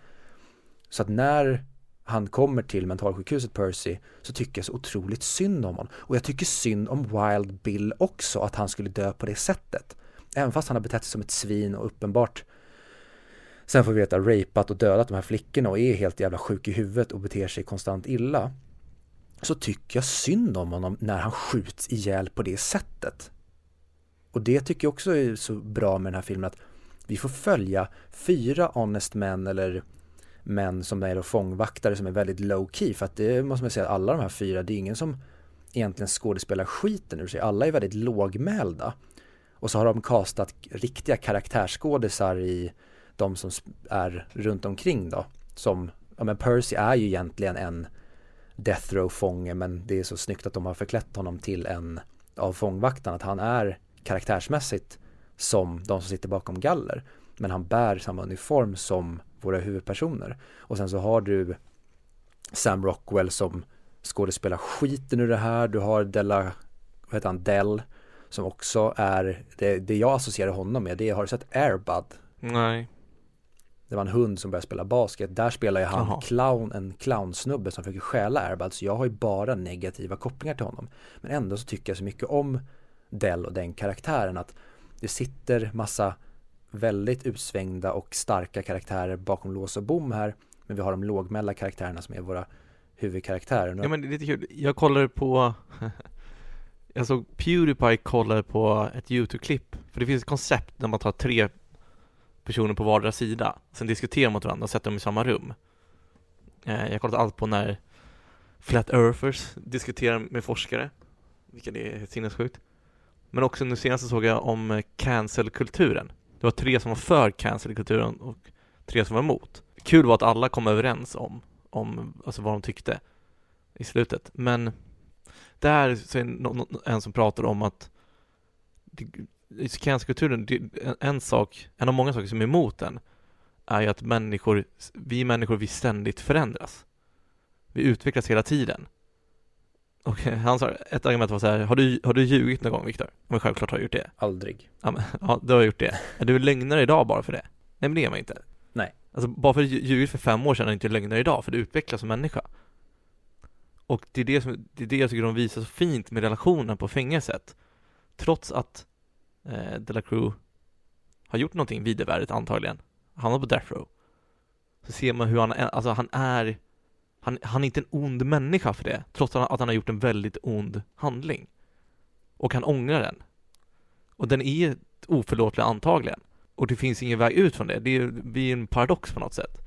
Så att när han kommer till mentalsjukhuset Percy så tycker jag så otroligt synd om honom. Och jag tycker synd om Wild Bill också, att han skulle dö på det sättet. Även fast han har betett sig som ett svin och uppenbart sen får vi veta rapat och dödat de här flickorna och är helt jävla sjuk i huvudet och beter sig konstant illa. Så tycker jag synd om honom när han skjuts ihjäl på det sättet. Och det tycker jag också är så bra med den här filmen att vi får följa fyra honest män eller men som är då fångvaktare som är väldigt low key för att det måste man säga att alla de här fyra det är ingen som egentligen skådespelar skiten ur sig. Alla är väldigt lågmälda. Och så har de kastat riktiga karaktärsskådisar i de som är runt omkring då som ja men Percy är ju egentligen en death row fånge men det är så snyggt att de har förklätt honom till en av fångvaktarna att han är karaktärsmässigt som de som sitter bakom galler. Men han bär samma uniform som våra huvudpersoner. Och sen så har du Sam Rockwell som skådespelar skiten ur det här. Du har Della, vad heter han, Dell som också är, det, det jag associerar honom med, det är, har du sett Airbud? Nej. det var en hund som började spela basket. Där spelar ju han Jaha. clown, en clownsnubbe som försöker stjäla Airbud. Så jag har ju bara negativa kopplingar till honom. Men ändå så tycker jag så mycket om Dell och den karaktären att det sitter massa väldigt utsvängda och starka karaktärer bakom lås och bom här. Men vi har de lågmälda karaktärerna som är våra huvudkaraktärer. Ja men det är lite kul, jag kollade på (laughs) Jag såg Pewdiepie kollade på ett YouTube-klipp För det finns ett koncept när man tar tre personer på vardera sida Sen diskuterar man mot varandra och sätter dem i samma rum eh, Jag har kollat allt på när Flat Earthers diskuterar med forskare Vilket är sinnessjukt Men också nu senast såg jag om eh, cancelkulturen, det var tre som var för cancelkulturen och tre som var emot Kul var att alla kom överens om om alltså vad de tyckte i slutet. Men där så är det en som pratar om att cancerkulturen, en, en sak, en av många saker som är emot den är ju att människor, vi människor, vi ständigt förändras. Vi utvecklas hela tiden. Och han sa, ett argument var så här, har du, har du ljugit någon gång Viktor? Men självklart har jag gjort det. Aldrig. Ja, men, ja, du har gjort det. Är du lögnare idag bara för det? Nej men det är man inte. Nej. Alltså bara för att du ljugit för fem år sedan är du inte lögnare idag, för du utvecklas som människa. Och det är det, som, det är det jag tycker de visar så fint med relationen på fängelset. Trots att eh, Delacruz har gjort någonting vidervärdigt antagligen, han var på death row. Så ser man hur han är, alltså han är, han, han är inte en ond människa för det, trots att han, har gjort en väldigt ond handling. Och han ångrar den. Och den är oförlåtlig antagligen. Och det finns ingen väg ut från det. Det är, vi är en paradox på något sätt.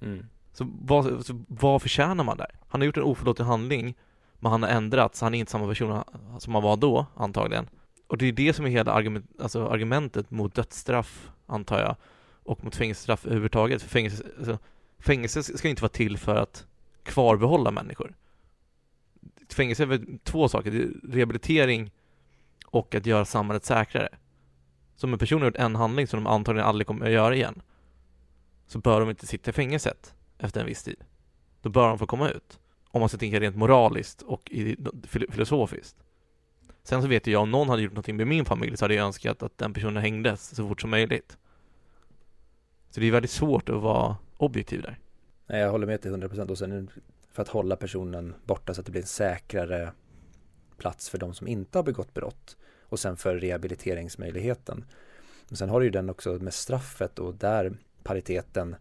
Mm. Så vad, så vad förtjänar man där? Han har gjort en oförlåtlig handling, men han har ändrats. Han är inte samma person som han var då, antagligen. Och det är det som är hela argument, alltså argumentet mot dödsstraff, antar jag, och mot fängelsestraff överhuvudtaget. För fängelse, alltså, fängelse ska inte vara till för att kvarbehålla människor. Fängelse är väl två saker, det är rehabilitering och att göra samhället säkrare. Så om en person har gjort en handling som de antagligen aldrig kommer att göra igen, så bör de inte sitta i fängelset efter en viss tid. Då bör de få komma ut. Om man ska tänka rent moraliskt och filosofiskt. Sen så vet jag om någon hade gjort någonting med min familj så hade jag önskat att den personen hängdes så fort som möjligt. Så det är väldigt svårt att vara objektiv där. Nej, jag håller med till 100% och sen för att hålla personen borta så att det blir en säkrare plats för de som inte har begått brott och sen för rehabiliteringsmöjligheten. Men sen har du ju den också med straffet och där pariteten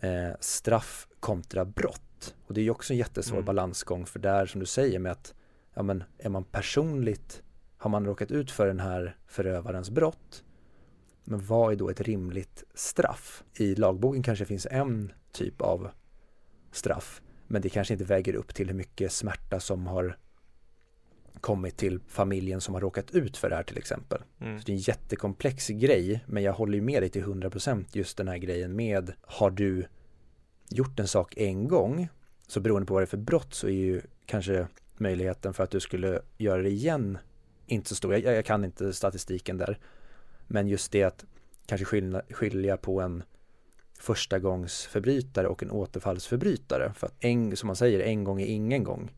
eh, straff kontra brott. Och det är ju också en jättesvår Mm. balansgång för där som du säger med att ja men är man personligt har man råkat ut för den här förövarens brott men vad är då ett rimligt straff? I lagboken kanske finns en typ av straff men det kanske inte väger upp till hur mycket smärta som har kommit till familjen som har råkat ut för det här till exempel. Mm. Så det är en jättekomplex grej men jag håller ju med dig till 100% just den här grejen med har du gjort en sak en gång så beroende på vad det är för brott så är ju kanske möjligheten för att du skulle göra det igen inte så stor. Jag, jag kan inte statistiken där. Men just det att kanske skilja, skilja på en förstagångsförbrytare och en återfallsförbrytare. För att en, som man säger, en gång är ingen gång.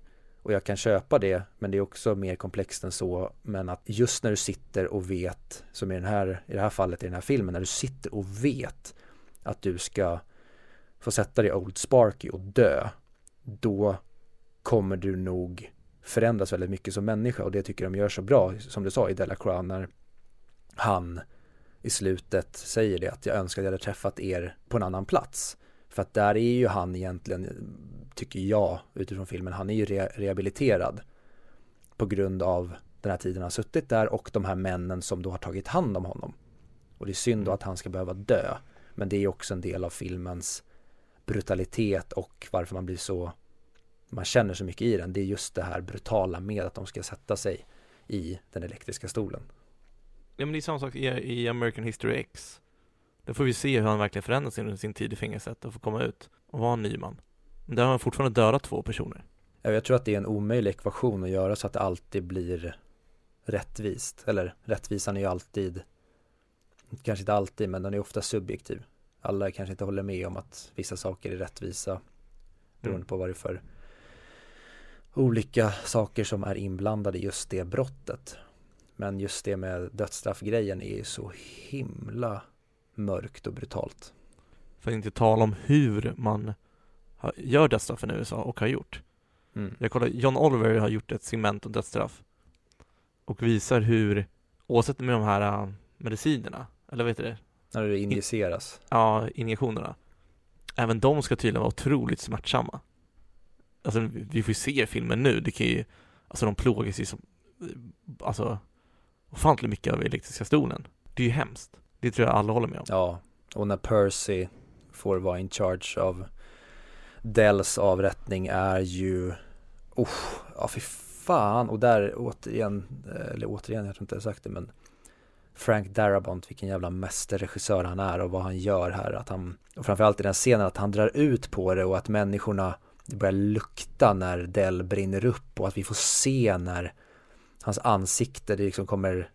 Och jag kan köpa det, men det är också mer komplext än så. Men att just när du sitter och vet, som i, den här, i det här fallet i den här filmen, när du sitter och vet att du ska få sätta dig Old Sparky och dö, då kommer du nog förändras väldigt mycket som människa och det tycker de gör så bra, som du sa i Delacroix, när han i slutet säger det att jag önskar att jag hade träffat er på en annan plats. För att där är ju han egentligen, tycker jag utifrån filmen, han är ju re rehabiliterad på grund av den här tiden han har suttit där och de här männen som då har tagit hand om honom. Och det är synd då att han ska behöva dö. Men det är också en del av filmens brutalitet och varför man blir så man känner så mycket i den. Det är just det här brutala med att de ska sätta sig i den elektriska stolen. Ja men det är samma sak i, i American History X. Där får vi se hur han verkligen förändras under sin tid i fängelset och får komma ut och vara en ny man. Men där har han fortfarande dödat två personer. Ja, Jag tror att det är en omöjlig ekvation att göra så att det alltid blir rättvist. Eller rättvisan är ju alltid, kanske inte alltid, men den är ofta subjektiv. Alla kanske inte håller med om att vissa saker är rättvisa beroende Mm. på vad det är för olika saker som är inblandade i just det brottet. Men just det med dödsstraffgrejen är ju så himla mörkt och brutalt. För att inte tala om hur man gör dödsstraffen i USA och har gjort. Mm. Jag kollar, John Oliver har gjort ett segment om dödsstraff och visar hur, oavsett med de här äh, medicinerna, eller vad heter det? När det injiceras. Ja, injektionerna. Även de ska tydligen vara otroligt smärtsamma. Alltså vi får ju se filmen nu, det kan ju, alltså de plågas ju som, alltså ofantligt mycket av elektriska stolen. Det är ju hemskt. Det tror jag alla håller med om. Ja, och när Percy får vara in charge av Dells avrättning är ju, oh, ja fy fan, och där återigen, eller återigen, jag tror inte jag har sagt det, men Frank Darabont, vilken jävla mästerregissör han är och vad han gör här. Att han, och framförallt i den scenen att han drar ut på det och att människorna, det börjar lukta när Dell brinner upp och att vi får se när hans ansikte, det liksom kommer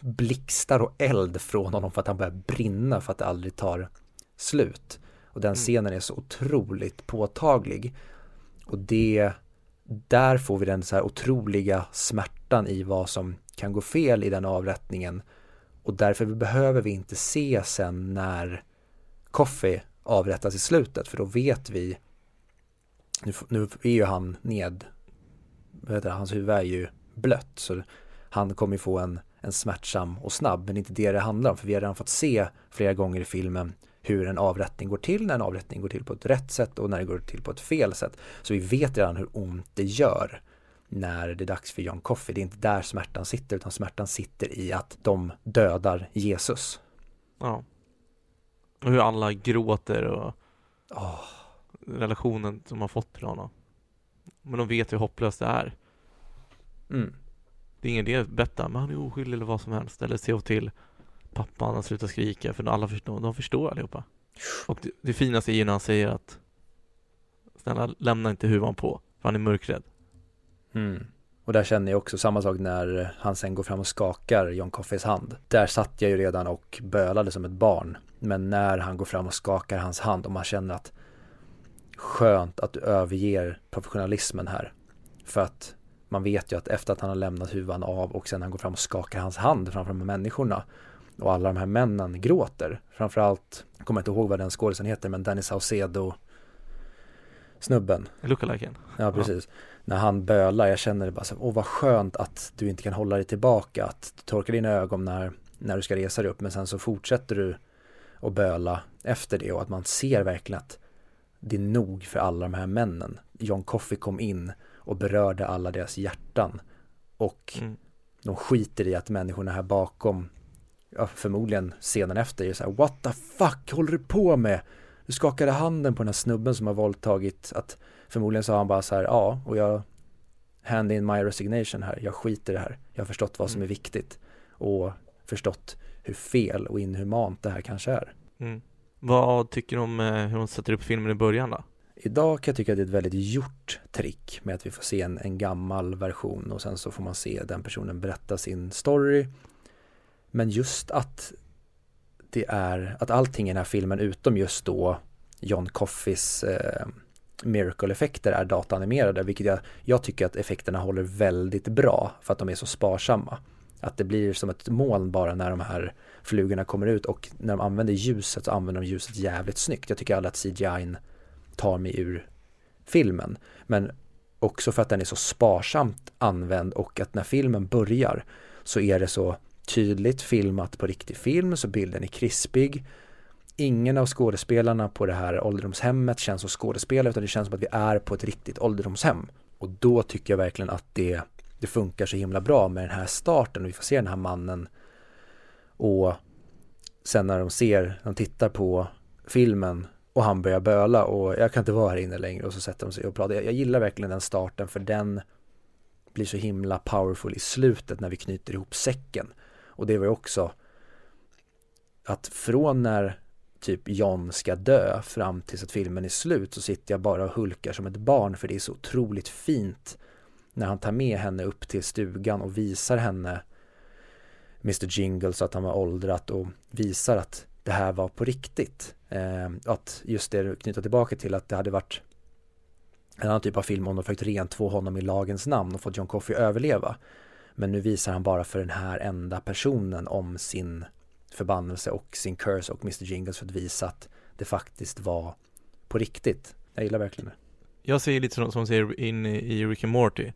blixtar och eld från honom för att han börjar brinna för att det aldrig tar slut. Och den scenen är så otroligt påtaglig. Och det, där får vi den så här otroliga smärtan i vad som kan gå fel i den avrättningen. Och därför behöver vi inte se sen när Coffee avrättas i slutet, för då vet vi, nu, nu är ju han ned, vad heter det, hans huvud är ju blött, så han kommer ju få en, en smärtsam och snabb, men inte det det handlar om, för vi har redan fått se flera gånger i filmen hur en avrättning går till, när en avrättning går till på ett rätt sätt och när det går till på ett fel sätt. Så vi vet redan hur ont det gör när det är dags för John Coffey. Det är inte där smärtan sitter, utan smärtan sitter i att de dödar Jesus. Ja. Och hur alla gråter och oh. relationen som har fått till honom. Men de vet hur hopplöst det är. Mm. Det är ingen idé att berätta, men han är oskyldig eller vad som helst. Eller se till pappan att sluta skrika, för alla förstår, de förstår allihopa. Och det, det finaste är ju när han säger att Snälla, lämna inte huvan på, för han är mörkrädd. Mm. Och där känner jag också samma sak när han sen går fram och skakar John Coffeys hand. Där satt jag ju redan och bölade som ett barn. Men när han går fram och skakar hans hand och man känner att skönt att du överger professionalismen här. För att man vet ju att efter att han har lämnat huvan av och sen han går fram och skakar hans hand framför de här människorna och alla de här männen gråter. Framförallt, jag kommer inte ihåg vad den skådisen heter, men Danny Saucedo snubben. Lookaliken. Ja, precis. Ja. När han bölar, jag känner det bara så, åh vad skönt att du inte kan hålla dig tillbaka, att du torkar dina ögon när, när du ska resa dig upp, men sen så fortsätter du att böla efter det och att man ser verkligen att det är nog för alla de här männen. John Coffey kom in och berörde alla deras hjärtan och mm. de skiter i att människorna här bakom ja, förmodligen scenen efter är så här, what the fuck håller du på med? Du skakade handen på den här snubben som har våldtagit, att förmodligen sa han bara så här, ja, och jag hand in my resignation här, jag skiter i det här, jag har förstått vad som är mm. viktigt och förstått hur fel och inhumant det här kanske är. Mm. Vad tycker du om eh, hur hon sätter upp filmen i början då? Idag kan jag tycka att det är ett väldigt gjort trick med att vi får se en, en gammal version och sen så får man se den personen berätta sin story men just att det är, att allting i den här filmen utom just då John Coffeys eh, miracle-effekter är dataanimerade, vilket jag, jag tycker att effekterna håller väldigt bra för att de är så sparsamma. Att det blir som ett moln bara när de här flugorna kommer ut och när de använder ljuset så använder de ljuset jävligt snyggt. Jag tycker aldrig att CGI tar mig ur filmen. Men också för att den är så sparsamt använd och att när filmen börjar så är det så tydligt filmat på riktig film så bilden är krispig. Ingen av skådespelarna på det här ålderdomshemmet känns som skådespelare utan det känns som att vi är på ett riktigt ålderdomshem. Och då tycker jag verkligen att det, det funkar så himla bra med den här starten och vi får se den här mannen och sen när de ser, de tittar på filmen och han börjar böla och jag kan inte vara här inne längre och så sätter de sig och pratar. Jag, jag gillar verkligen den starten för den blir så himla powerful i slutet när vi knyter ihop säcken. Och det var ju också att från när typ John ska dö fram tills att filmen är slut så sitter jag bara och hulkar som ett barn för det är så otroligt fint när han tar med henne upp till stugan och visar henne Mr Jingle så att han var åldrat och visar att det här var på riktigt. Eh, att just det knyta tillbaka till att det hade varit en annan typ av film om de försökt rentvå honom i lagens namn och fått John Coffey överleva. Men nu visar han bara för den här enda personen om sin förbannelse och sin curse och Mr Jingles för att visa att det faktiskt var på riktigt. Jag gillar verkligen det. Jag säger lite som, som de säger in i Rick and Morty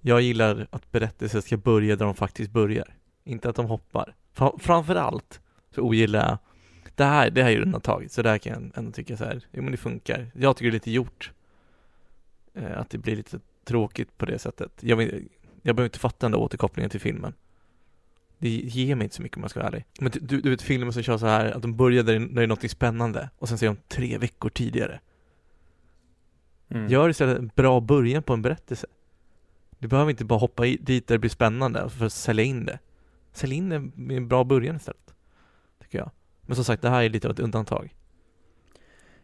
Jag gillar att berättelser ska börja där de faktiskt börjar Inte att de hoppar Framförallt så ogillar jag det här, det här är ju undantag, så där kan jag ändå tycka så här, jo men det funkar Jag tycker det är lite gjort eh, Att det blir lite tråkigt på det sättet Jag, jag behöver inte fatta den där återkopplingen till filmen det ger mig inte så mycket om jag ska vara ärlig. Men du, du vet filmer som kör så här att de börjar där, där det är något spännande och sen säger de tre veckor tidigare. Mm. Gör istället en bra början på en berättelse. Du behöver inte bara hoppa i, dit där det blir spännande för att sälja in det. Sälj in det med en bra början istället. Tycker jag. Men som sagt, det här är lite av ett undantag.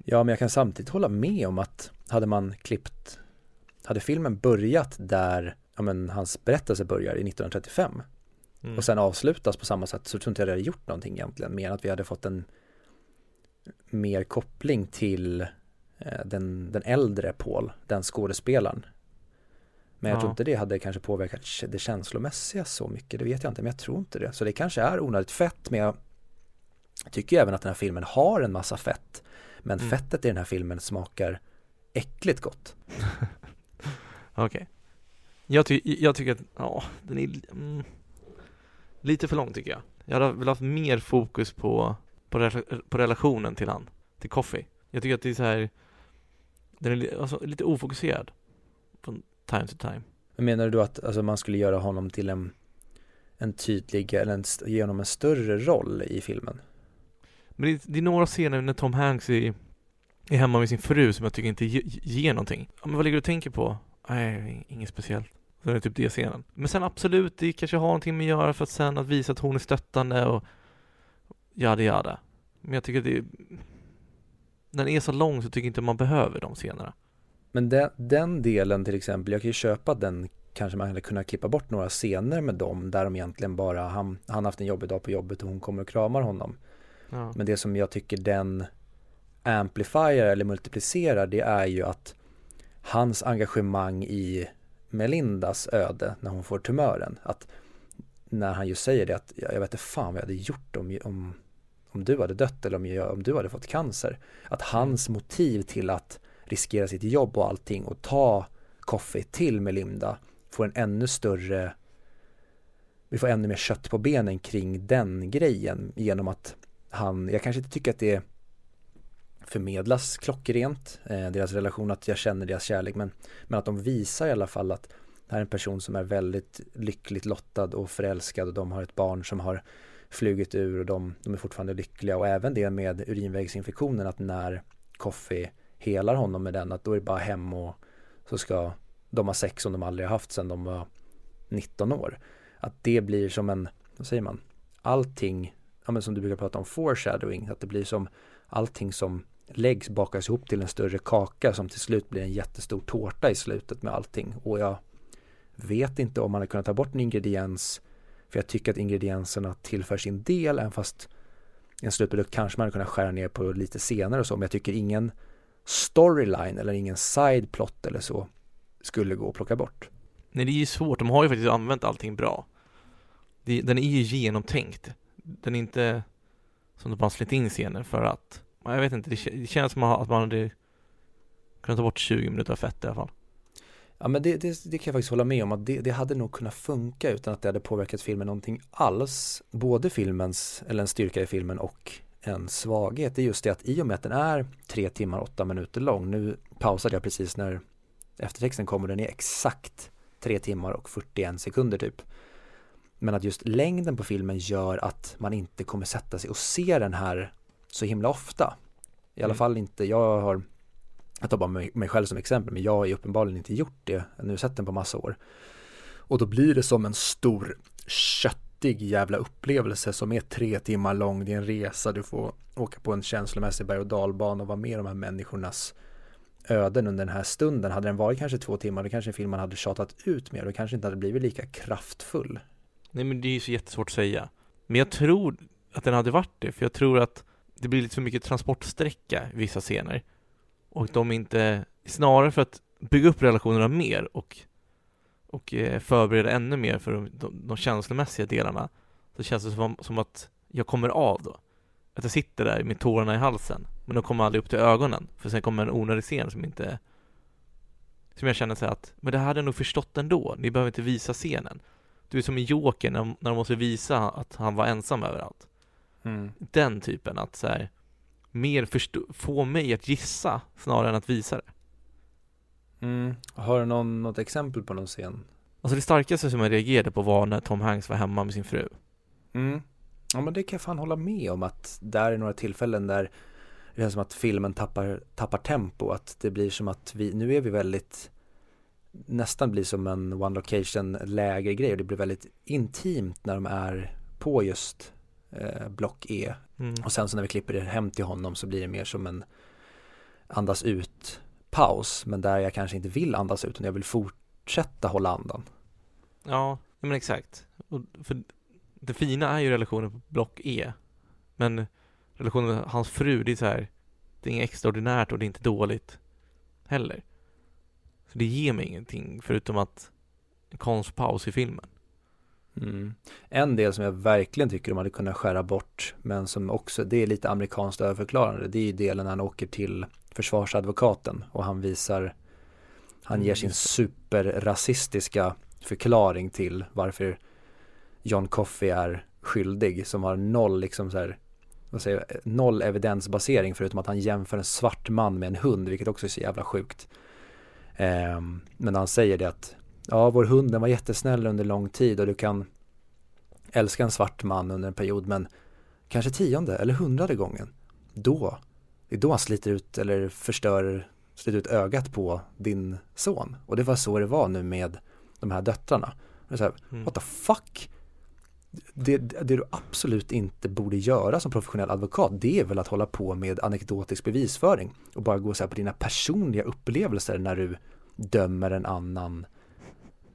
Ja, men jag kan samtidigt hålla med om att hade man klippt, hade filmen börjat där ja, men, hans berättelse börjar i 1935 mm. och sen avslutas på samma sätt så tror inte jag det hade gjort någonting egentligen mer än att vi hade fått en mer koppling till Eh, den, den äldre Paul, den skådespelaren. Men jag ja. tror inte det hade kanske påverkat det känslomässiga så mycket, det vet jag inte, men jag tror inte det. Så det kanske är onödigt fett, men jag tycker även att den här filmen har en massa fett. Men mm. fettet i den här filmen smakar äckligt gott. (laughs) Okej. Okay. Jag, ty jag tycker att, ja, den är mm, lite för lång tycker jag. Jag hade velat ha mer fokus på, på, re på relationen till han, till Coffee. Jag tycker att det är så här den är alltså, lite ofokuserad från time to time. Men menar du att alltså, man skulle göra honom till en, en tydlig, eller en, ge honom en större roll i filmen? Men det, det är några scener när Tom Hanks är, är hemma med sin fru som jag tycker inte ge, ger någonting. Ja, men vad ligger du och tänker på? Nej, inget speciellt. Så det är typ det scenen. Men sen absolut, det kanske har någonting med att göra för att sen att visa att hon är stöttande och jada jada. Men jag tycker det är... När den är så lång så tycker jag inte man behöver de scenerna. Men den, den delen till exempel, jag kan ju köpa den kanske man hade kunnat klippa bort några scener med dem där de egentligen bara, han, han haft en jobbig dag på jobbet och hon kommer och kramar honom. Ja. Men det som jag tycker den amplifierar eller multiplicerar det är ju att hans engagemang i Melindas öde när hon får tumören. Att när han ju säger det att jag vet inte fan vad jag hade gjort om, om om du hade dött eller om, jag, om du hade fått cancer. Att hans motiv till att riskera sitt jobb och allting och ta Coffee till Melinda får en ännu större vi får ännu mer kött på benen kring den grejen genom att han, jag kanske inte tycker att det förmedlas klockrent, eh, deras relation, att jag känner deras kärlek, men, men att de visar i alla fall att det här är en person som är väldigt lyckligt lottad och förälskad och de har ett barn som har flugit ur och de, de är fortfarande lyckliga och även det med urinvägsinfektionen att när Coffee helar honom med den att då är det bara hem och så ska de ha sex som de aldrig har haft sedan de var 19 år. Att det blir som en, vad säger man, allting, ja men som du brukar prata om foreshadowing, att det blir som allting som läggs bakas ihop till en större kaka som till slut blir en jättestor tårta i slutet med allting. Och jag vet inte om man har kunnat ta bort en ingrediens för jag tycker att ingredienserna tillför sin del, även fast en slutprodukt kanske man hade kunnat skära ner på lite senare och så, men jag tycker ingen storyline eller ingen sideplot eller så skulle gå att plocka bort. Nej, det är ju svårt. De har ju faktiskt använt allting bra. den är ju genomtänkt. Den är inte som de bara släppt in scener för att, jag vet inte, det, känns som att man hade kunnat ta bort 20 minuter av fett i alla fall. Ja men det, det, det, kan jag faktiskt hålla med om att det, det, hade nog kunnat funka utan att det hade påverkat filmen någonting alls. Både filmens, eller en styrka i filmen och en svaghet. Det är just det att i och med att den är tre timmar, åtta minuter lång. Nu pausade jag precis när eftertexten kommer, den är exakt tre timmar och 41 sekunder typ. Men att just längden på filmen gör att man inte kommer sätta sig och se den här så himla ofta. I alla mm. fall inte, jag har jag tar bara mig, mig själv som exempel, men jag har ju uppenbarligen inte gjort det. Nu sett den på massa år. Och då blir det som en stor köttig jävla upplevelse som är tre timmar lång. Det är en resa, du får åka på en känslomässig berg och dalbana och vara med de här människornas öden under den här stunden. Hade den varit kanske två timmar, då kanske filmen hade tjatat ut mer och kanske inte hade blivit lika kraftfull. Nej men det är ju så jättesvårt att säga. Men jag tror att den hade varit det, för jag tror att det blir lite för mycket transportsträcka i vissa scener och de inte, snarare för att bygga upp relationerna mer och, och eh, förbereda ännu mer för de, de, de känslomässiga delarna så känns det som, som att jag kommer av då. Att jag sitter där med tårarna i halsen Men de kommer aldrig upp till ögonen För sen kommer en onödig scen som inte Som jag känner så att Men det här hade jag nog förstått ändå Ni behöver inte visa scenen du är som i Joker när, när de måste visa att han var ensam överallt Mm. Den typen att så här, Mer förstå, få mig att gissa snarare än att visa det Mm. Har du någon, något exempel på någon scen? Alltså det starkaste som jag reagerade på var när Tom Hanks var hemma med sin fru Mm. Ja men det kan jag fan hålla med om att där är några tillfällen där det känns som att filmen tappar, tappar tempo, att det blir som att vi, nu är vi väldigt nästan blir som en one location läger grej och det blir väldigt intimt när de är på just eh, block E mm. och sen så när vi klipper det hem till honom så blir det mer som en andas ut paus men där jag kanske inte vill andas ut utan jag vill fortsätta hålla andan. Ja, ja, men exakt. Och för det fina är ju relationen på block E. Men relationen med hans fru, det är så här. Det är inget extraordinärt och det är inte dåligt heller. Så det ger mig ingenting förutom att en konstpaus i filmen. Mm. En del som jag verkligen tycker de hade kunnat skära bort men som också, det är lite amerikanskt överförklarande, det är ju delen när han åker till försvarsadvokaten och han visar, han ger sin superrasistiska förklaring till varför John Coffey är skyldig som har noll liksom så här, vad säger jag, noll evidensbasering förutom att han jämför en svart man med en hund vilket också är så jävla sjukt. Ehm, men han säger det att ja, vår hund den var jättesnäll under lång tid och du kan älska en svart man under en period men kanske tionde eller hundrade gången då, det är då han sliter ut eller förstör, sliter ut ögat på din son och det var så det var nu med de här döttrarna. Och så här, Mm. what the fuck? Det, det du absolut inte borde göra som professionell advokat det är väl att hålla på med anekdotisk bevisföring och bara gå så här på dina personliga upplevelser när du dömer en annan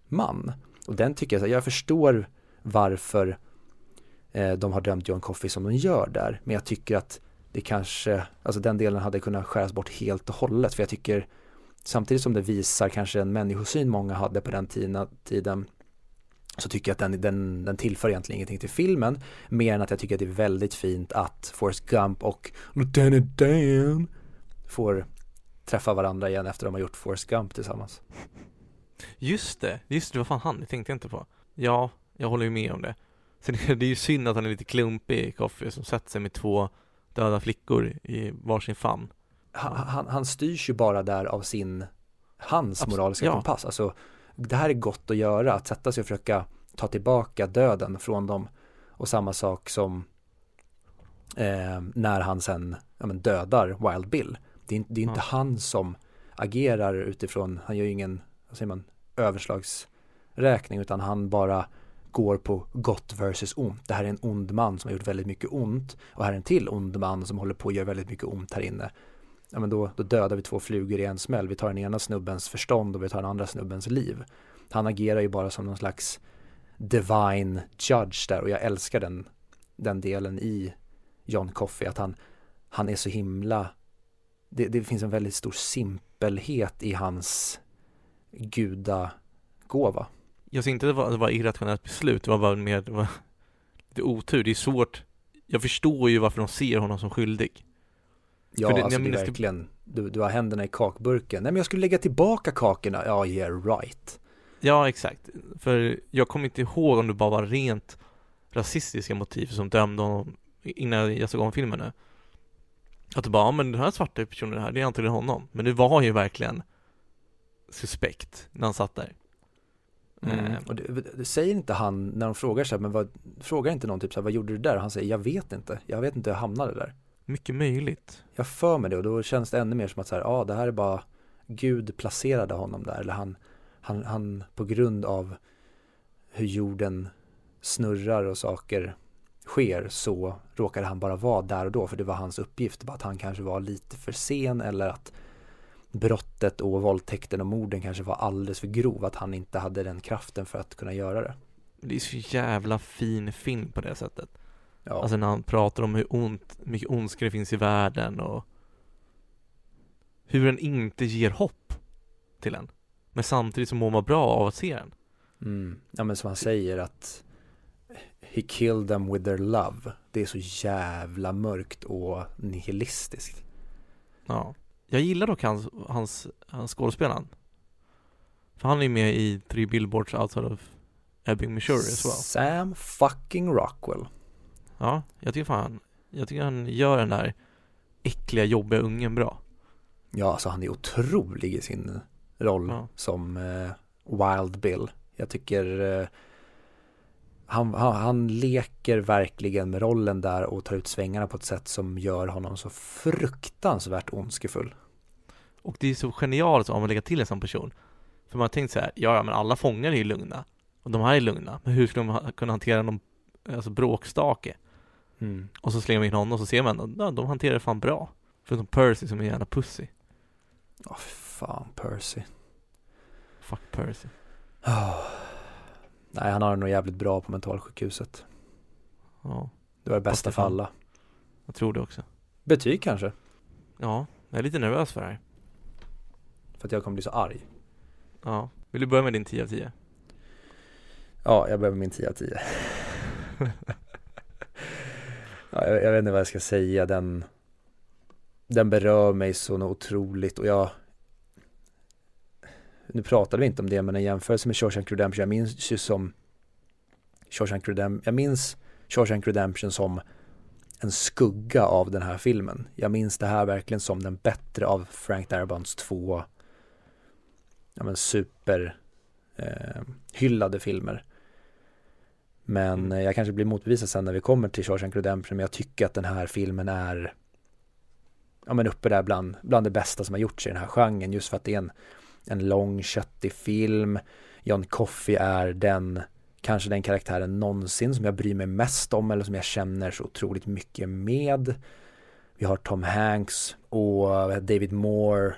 man. Och den tycker jag, här, jag förstår varför eh, de har dömt John Coffey som de gör där. Men jag tycker att det kanske, alltså den delen hade kunnat skäras bort helt och hållet. För jag tycker, samtidigt som det visar kanske en människosyn många hade på den tiden så tycker jag att den, den, den tillför egentligen ingenting till filmen. Mer än att jag tycker att det är väldigt fint att Forrest Gump och Lieutenant Dan får träffa varandra igen efter de har gjort Forrest Gump tillsammans. Just det, just det, vad fan han, det tänkte jag inte på. Ja, jag håller ju med om det. Sen är det ju synd att han är lite klumpig, Coffey, som sätter sig med två döda flickor i varsin famn. han, han, han styrs ju bara där av sin, hans Abs- moraliska ja. kompass. Alltså, det här är gott att göra, att sätta sig och försöka ta tillbaka döden från dem. Och samma sak som eh, när han sen ja, men dödar Wild Bill. Det är, inte- det är inte Ja. han som agerar utifrån, han gör ju ingen, vad säger man, överslagsräkning, utan han bara går på gott versus ont. Det här är en ond man som har gjort väldigt mycket ont och här är en till ond man som håller på att göra väldigt mycket ont här inne ja men då, då dödar vi två flugor i en smäll. Vi tar den ena snubbens förstånd och vi tar den andra snubbens liv. Han agerar ju bara som någon slags divine judge där och jag älskar den, den delen i John Coffey att han, han är så himla det, det finns en väldigt stor simpelhet i hans gudagåva. Jag ser inte att det var, det var irrationellt beslut, det var bara mer, det var lite otur. Det är svårt. Jag förstår ju varför de ser honom som skyldig. Ja, För det- alltså det är det- verkligen, du, du har händerna i kakburken. Nej men jag skulle lägga tillbaka kakorna. Ja, yeah right. Ja, exakt. För jag kommer inte ihåg om det bara var rent rasistiska motiv som dömde honom innan jag såg om filmen nu. Att det bara, ja men den här svarta personen här, det är antagligen honom. Men det var ju verkligen suspekt när han satt där. Mm. Eh, Och det, det säger inte han när de frågar så här, men vad, frågar inte någon typ så här, vad gjorde du där? Han säger, jag vet inte, jag vet inte hur jag hamnade där. Mycket möjligt. Jag för mig det och då känns det ännu mer som att så här, ja det här är bara Gud placerade honom där eller han, han, han på grund av hur jorden snurrar och saker sker så råkade han bara vara där och då för det var hans uppgift. Bara att han kanske var lite för sen eller att brottet och våldtäkten och morden kanske var alldeles för grov. Att han inte hade den kraften för att kunna göra det. Det är så jävla fin film på det sättet. Ja, Alltså när han pratar om hur ont, mycket ondska det finns i världen och hur den inte ger hopp till en. Men samtidigt så mår man bra av att se den. mm. ja men som han säger att He killed them with their love. Det är så jävla mörkt och nihilistiskt. Ja. Jag gillar dock hans, hans, hans skådespelaren. För han är ju med i Three Billboards Outside of Ebbing, Missouri as well. Sam fucking Rockwell. Ja, jag tycker fan, jag tycker han gör den där äckliga, jobbiga ungen bra. Ja, alltså han är otrolig i sin roll Ja. som eh, Wild Bill. Jag tycker eh, han, han, han leker verkligen med rollen där och tar ut svängarna på ett sätt som gör honom så fruktansvärt ondskefull. Och det är så genialt om man lägger till en sån person. För man har tänkt så här, ja, ja men alla fångar är ju lugna. Och de här är lugna. Men hur ska de kunna hantera någon alltså bråkstake? Mm. Och så slänger man in honom och så ser man att ja, de hanterar det fan bra. Förutom Percy som är en jävla pussy. Åh fan Percy. Fuck Percy. Oh. (sighs) Nej, han har det nog jävligt bra på mentalsjukhuset. Ja, Det var det bästa för alla. jag tror det också. Betyg kanske? Ja, jag är lite nervös för det här. För att jag kommer bli så arg. Ja. Vill du börja med din 10 av 10? Ja, jag behöver min 10 av 10. (laughs) ja, jag, jag vet inte vad jag ska säga. Den, den berör mig så otroligt och jag nu pratade vi inte om det men en jämförelse med Shawshank Redemption, jag minns ju som Shawshank Redemption, jag minns Shawshank Redemption som en skugga av den här filmen. Jag minns det här verkligen som den bättre av Frank Darabounts två ja, men super eh, hyllade filmer. Men Mm. eh, jag kanske blir motbevisad sen när vi kommer till Shawshank Redemption men jag tycker att den här filmen är ja men uppe där bland, bland det bästa som har gjorts i den här genren just för att det är en, en lång köttig film. John Coffey är den kanske den karaktären någonsin som jag bryr mig mest om eller som jag känner så otroligt mycket med. Vi har Tom Hanks och David Moore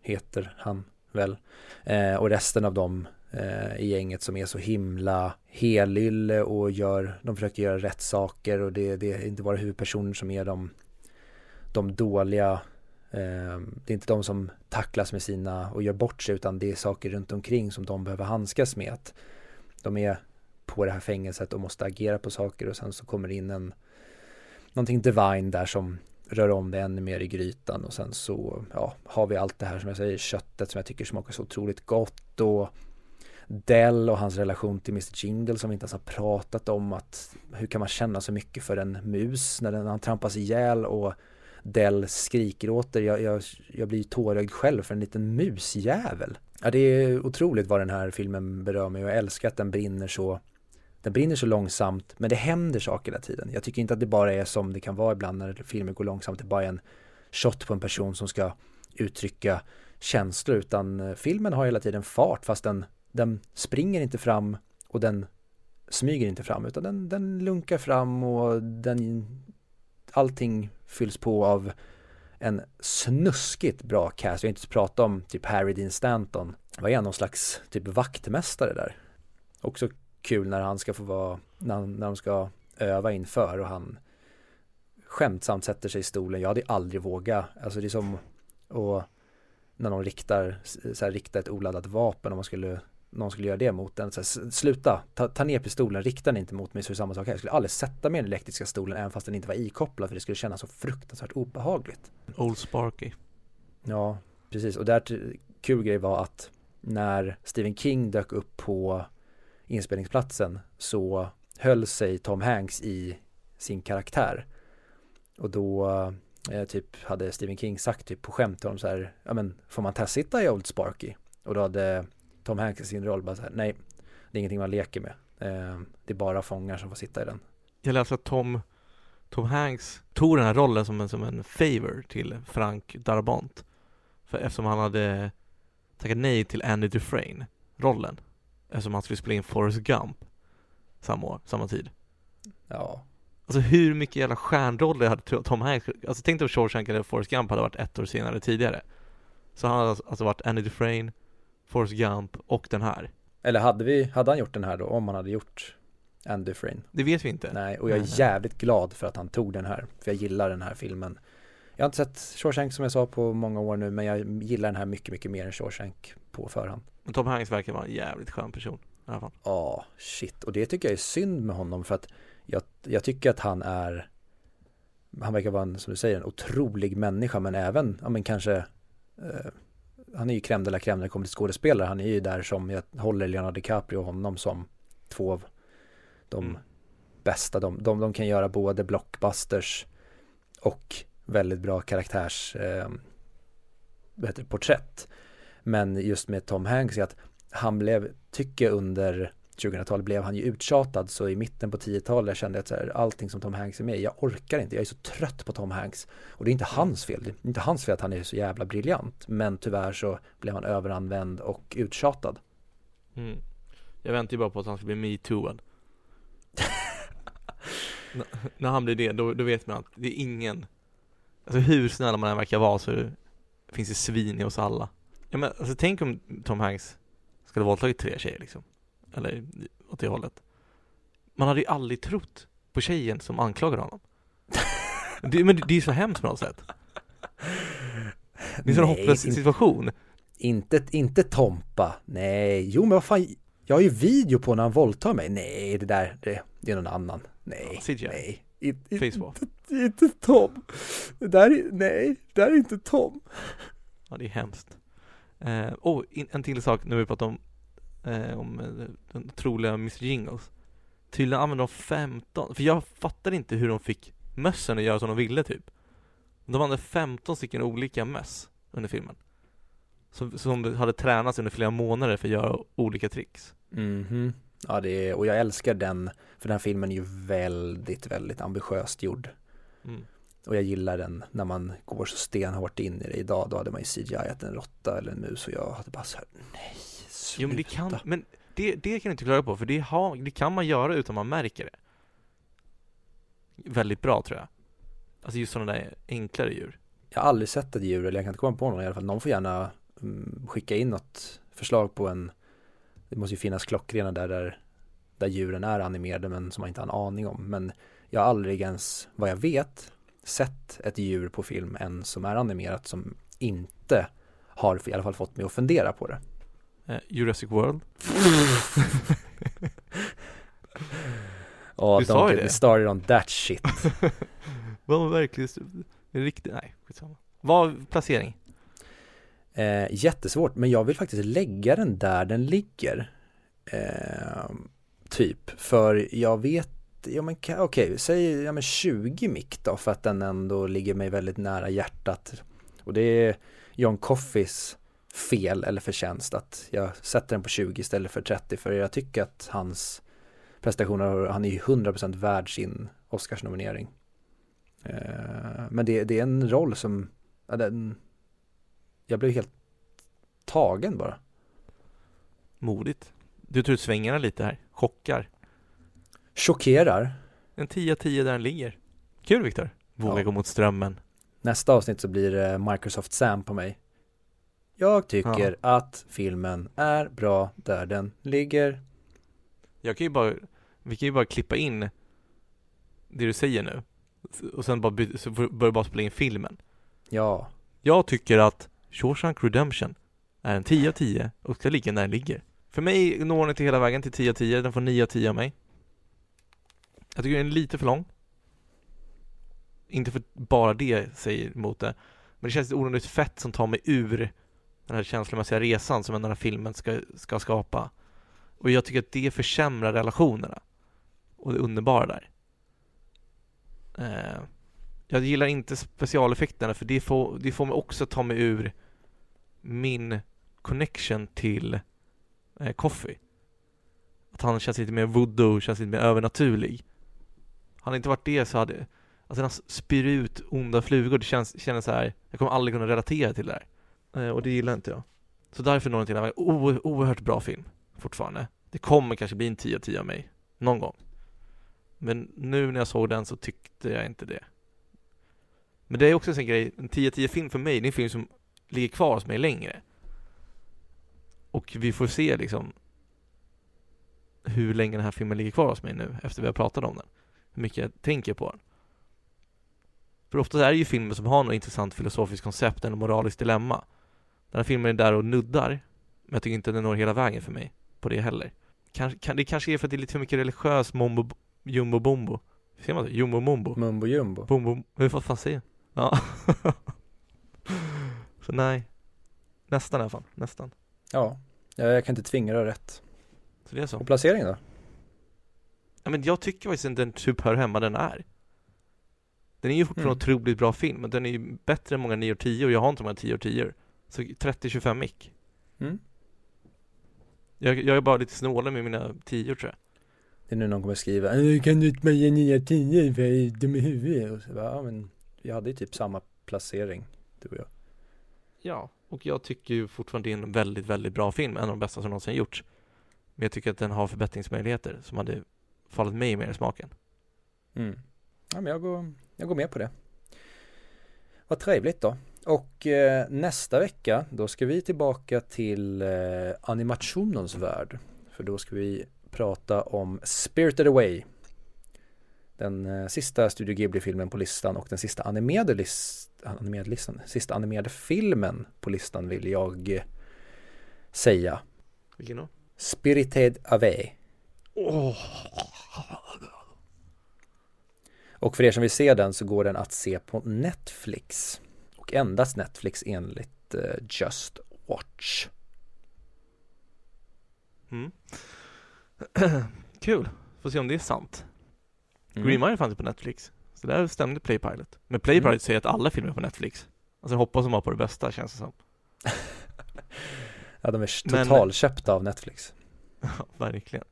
heter han väl. Eh, och resten av dem Eh, i gänget som är så himla helylle och gör, de försöker göra rätt saker och det, det är inte bara huvudpersoner som är de, de dåliga eh, det är inte de som tacklas med sina och gör bort sig utan det är saker runt omkring som de behöver handskas med. Att de är på det här fängelset och måste agera på saker och sen så kommer det in en någonting divine där som rör om det ännu mer i grytan och sen så ja, har vi allt det här som jag säger köttet som jag tycker smakar så otroligt gott och Dell och hans relation till Mr Jingle som vi inte ens har pratat om att hur kan man känna så mycket för en mus när den, han trampas ihjäl och Dell skrikgråter. Jag, jag, jag blir tårögd själv för en liten musjävel. Ja, det är otroligt vad den här filmen berör mig och jag älskar att den brinner så den brinner så långsamt men det händer saker hela tiden. Jag tycker inte att det bara är som det kan vara ibland när filmer går långsamt. Det är bara en shot på en person som ska uttrycka känslor utan eh, filmen har hela tiden fart fast den, den springer inte fram och den smyger inte fram utan den, den lunkar fram och den allting fylls på av en snuskigt bra cast. Jag har inte pratat om typ Harry Dean Stanton. Vad är han, någon slags typ vaktmästare där? Också kul när han ska få vara, när, när de ska öva inför och han skämtsamt sätter sig i stolen. Jag hade aldrig vågat, alltså det är som och när någon riktar, så här, riktar ett oladdat vapen om man skulle någon skulle göra det mot den, så här, sluta, ta, ta ner pistolen, rikta den inte mot mig så är det samma sak här. Jag skulle aldrig sätta mig i den elektriska stolen även fast den inte var ikopplad för det skulle kännas så fruktansvärt obehagligt. Old Sparky. Ja, precis. Och där kul grej var att när Stephen King dök upp på inspelningsplatsen så höll sig Tom Hanks i sin karaktär. Och då eh, typ hade Stephen King sagt typ på skämt till honom så här, ja men får man testsitta i Old Sparky? Och då hade Tom Hanks i sin roll bara så här, nej, det är ingenting man leker med. Eh, det är bara fångar som får sitta i den. Jag läste att Tom, Tom Hanks tog den här rollen som en, som en favor till Frank Darabont. För eftersom han hade tackat nej till Andy Dufresne rollen. Eftersom han skulle spela in Forrest Gump samma år, samma tid. Ja, Alltså hur mycket jävla stjärnroller hade Tom Hanks, alltså tänk dig om Shawshank eller Forrest Gump hade varit ett år senare tidigare. Så han hade alltså- alltså varit Andy Dufresne, Forrest Gump och den här. eller hade vi, hade han gjort den här då om han hade gjort Andy Dufresne? Det vet vi inte. Nej, och jag är Nej, nej. jävligt glad för att han tog den här. För jag gillar den här filmen. Jag har inte sett Shawshank som jag sa på många år nu, men jag gillar den här mycket, mycket mer än Shawshank på förhand. Men Tom Hanks verkar vara en jävligt skön person i alla fall. Ja, shit. Och det tycker jag är synd med honom för att jag, jag tycker att han är han verkar vara en, som du säger, en otrolig människa men även, ja men kanske eh, han är ju crème de la crème när det kommer till skådespelare. Han är ju där som, jag håller Leonardo DiCaprio och honom som två av de mm. bästa. De, de, de kan göra både blockbusters och väldigt bra karaktärs eh, porträtt. Men just med Tom Hanks är att han blev, tycker under 2000-talet blev han ju uttjatad så i mitten på 10-talet kände jag att så här, allting som Tom Hanks är med jag orkar inte, jag är så trött på Tom Hanks. Och det är inte hans fel, det är inte hans fel att han är så jävla briljant. Men tyvärr så blev han överanvänd och uttjatad. Mm. Jag väntar ju bara på att han ska bli metooad. (laughs) när han blir det, då, då vet man att det är ingen Alltså hur snäll man än verkar vara så finns det svin i oss alla. Ja men alltså tänk om Tom Hanks skulle våldtagit tre tjejer liksom. Eller åt det hållet. Man hade ju aldrig trott på tjejen som anklagade honom. (laughs) det, men det är ju så hemskt på något sätt. Det är en sån hopplös situation. Inte, inte Tompa. Nej, jo men vad fan. Jag har ju video på när han våldtar mig. Nej, det där, det, det är någon annan. Nej, CGI. nej. Inte, inte, inte Tom. Det där är, nej, det där är inte Tom. Ja, det är hemskt. Eh, oh, en till sak när vi pratar om, eh, om eh, den otroliga Mr Jingles. Tydligen använder de 15, för jag fattar inte hur de fick mössen att göra som de ville typ. De använde 15 stycken olika möss under filmen. Som, som hade tränats under flera månader för att göra olika tricks. Mhm. Ja, det är, och jag älskar den, för den här filmen är ju väldigt, väldigt ambitiöst gjord. Mm. Och jag gillar den när man går så stenhårt in i det. Idag då hade man ju CGI att en råtta eller en mus och jag hade bara så här, nej, sluta. Jo men det kan, men det, det kan du inte klara på för det, har, det kan man göra utan man märker det. Väldigt bra tror jag. Alltså just sådana där enklare djur. Jag har aldrig sett ett djur, eller jag kan inte komma på någon i alla fall. Någon får gärna mm, skicka in något förslag på en Det måste ju finnas klockrena där, där Där djuren är animerade men som man inte har en aning om. Men jag har aldrig ens, vad jag vet, sett ett djur på film än som är animerat som inte har i alla fall fått mig att fundera på det. Uh, Jurassic World? (laughs) Ja, oh, don't get me started on that shit. (laughs) Vad var verkligen riktigt, nej skitsamma. Vad placering? Eh, jättesvårt, men jag vill faktiskt lägga den där den ligger. Eh, typ, för jag vet ja men okej, okay, säg ja, men 20 mick då för att den ändå ligger mig väldigt nära hjärtat. Och det är John Coffeys fel eller förtjänst att jag sätter den på 20 istället för 30 för jag tycker att hans prestationer, han är ju 100% värd sin Oscarsnominering. Eh, men det, det är en roll som, ja, den, jag blev helt tagen bara. Modigt. Du tror svängarna lite här, chockar. Chockerar. En 10 av 10 där den ligger. Kul Viktor. Våga ja. gå mot strömmen. Nästa avsnitt så blir det Microsoft Sam på mig. Jag tycker ja. att filmen är bra där den ligger. Jag kan ju bara, vi kan ju bara klippa in det du säger nu. Och sen bara by- så börjar bara spela in filmen. Ja. Jag tycker att Shawshank Redemption är en 10 av 10 och ska ligga där den ligger. För mig når den inte hela vägen till 10 av 10, den får 9 av 10 av mig. Jag tycker den är lite för lång. Inte för bara det säger emot det. Men det känns onödigt fett som tar mig ur den här känslomässiga resan som den här filmen ska, ska skapa. Och jag tycker att det försämrar relationerna. Och det underbara där. Eh, jag gillar inte specialeffekterna för det får, det får mig också ta mig ur min connection till eh, Coffee. Att han känns lite mer voodoo, känns lite mer övernaturlig. Hade inte varit det så hade, alltså han spyr ut onda flugor, det känns, känns så här, jag kommer aldrig kunna relatera till det här. Eh, och det gillar inte jag. Så därför når den till en oerhört bra film, fortfarande. Det kommer kanske bli en 10 av 10 av mig, någon gång. Men nu när jag såg den så tyckte jag inte det. Men det är också en sån grej, en 10 av 10 film för mig, det är en film som ligger kvar hos mig längre. Och vi får se liksom hur länge den här filmen ligger kvar hos mig nu efter vi har pratat om den hur mycket jag tänker på den. För ofta är det ju filmer som har något intressant filosofiskt koncept eller moraliskt dilemma. Den här filmen är där och nuddar, men jag tycker inte den når hela vägen för mig på det heller. Kanske, kan, det kanske är för att det är lite för mycket religiös mombo, jumbo bombo Ser man det? Jumbo Mumbo? Mumbo Jumbo. Bom, bom. Hur får fan se? Ja. (laughs) Så nej. Nästan i alla fall. Nästan. Ja, jag jag kan inte tvinga dig rätt. Så det är så. Och placeringen då? Ja, men jag tycker faktiskt inte den typ hör hemma den är. Den är ju fortfarande en Mm. otroligt bra film, men den är ju bättre än många 9 och 10 och jag har inte många 10 och 10 Så 30-25 mick. Mm. Jag, jag är bara lite snålig med mina 10 tror jag. Det är nu någon kommer skriva "Äh, Kan du inte ge nya tio för jag är dum i huvudet? Och så bara, ja men vi hade ju typ samma placering, du och jag. Ja, och jag tycker ju fortfarande det är en väldigt, väldigt bra film, en av de bästa som någonsin gjorts. Men jag tycker att den har förbättringsmöjligheter som hade fallit mig mer i smaken. Mm. Ja men jag går, jag går med på det. Vad trevligt då. Och eh, nästa vecka då ska vi tillbaka till eh, animationens värld. För då ska vi prata om Spirited Away. Den eh, sista Studio Ghibli-filmen på listan och den sista animerade, list, animerade listan, sista animerade filmen på listan vill jag säga. Vilken då? Spirited Away. Åh! Och för er som vill se den så går den att se på Netflix. Och endast Netflix enligt eh, Just Watch. Mm. (clears throat) Kul! Får se om det är sant. Mm. Green Mile fanns ju på Netflix. Så där stämde Playpilot. Men Playpilot Mm. säger att alla filmer är på Netflix. Alltså jag hoppas de var på det bästa känns det som. (laughs) Ja, de är totalköpta av Netflix. (laughs) Ja, verkligen.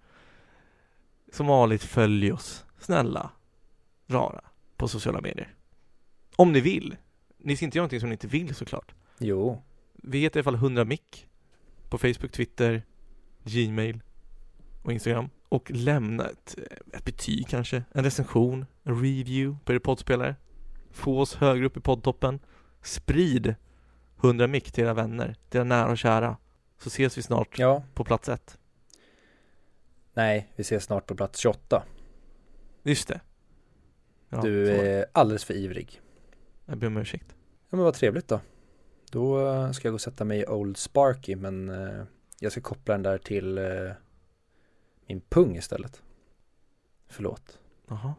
Som vanligt, följ oss. Snälla. Rara. På sociala medier. Om ni vill. Ni ska inte göra någonting som ni inte vill såklart. Jo, Vi heter i alla fall 100 mick. På Facebook, Twitter, Gmail och Instagram. Och lämna ett, ett betyg kanske. En recension. En review på er poddspelare. Få oss högre upp i poddtoppen. Sprid 100 mick till era vänner. Till era nära och kära. Så ses vi snart ja, på plats ett. nej, vi ses snart på plats 28. Just det. Ja, du är alldeles för ivrig. Jag ber om ursäkt. Ja, men vad trevligt då. Då eh, ska jag gå och sätta mig i Old Sparky, men eh, jag ska koppla den där till eh, min pung istället. Förlåt. Jaha.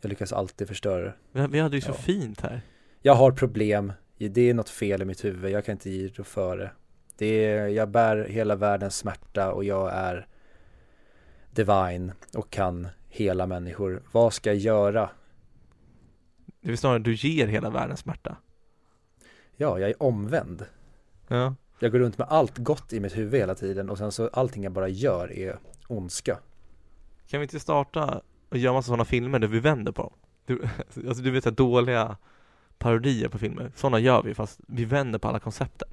Jag lyckas alltid förstöra det. Vi, vi hade ju så Ja. fint här. Jag har problem, det är något fel i mitt huvud, jag kan inte ge det för det. det är, jag bär hela världens smärta och jag är divine och kan hela människor. Vad ska jag göra? Det är snarare du ger hela världen smärta. Ja, jag är omvänd. Ja. Jag går runt med allt gott i mitt huvud hela tiden och sen så allting jag bara gör är ondska. Kan vi inte starta och göra massa sådana filmer där vi vänder på dem? Du, (laughs) alltså du vet att dåliga parodier på filmer, sådana gör vi fast vi vänder på alla koncepten.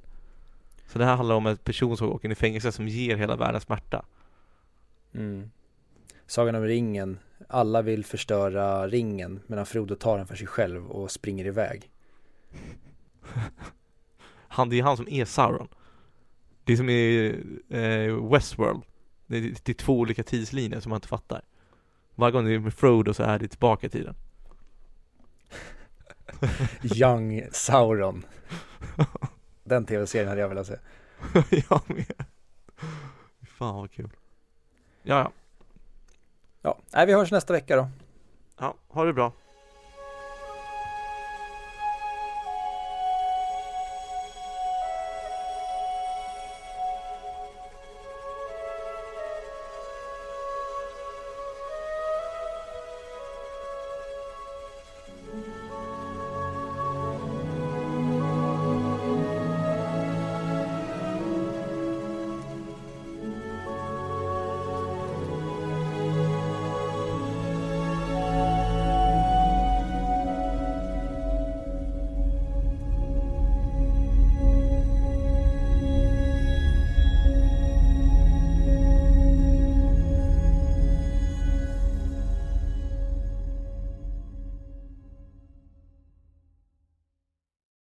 Så det här handlar om en person som åker in i fängelse som ger hela världen smärta. Mm. Sagan om ringen, alla vill förstöra ringen medan Frodo tar den för sig själv och springer iväg. (laughs) Han, det är han som är Sauron. Det är som i eh, Westworld. Det är, det är två olika tidslinjer som man inte fattar. Varje gång det är med Frodo så är det tillbaka i tiden. (laughs) Young Sauron. (laughs) Den tv-serien hade jag velat se. jag med. Fan vad kul. Ja, ja. Ja, nej, vi hörs nästa vecka då. Ja, ha det bra.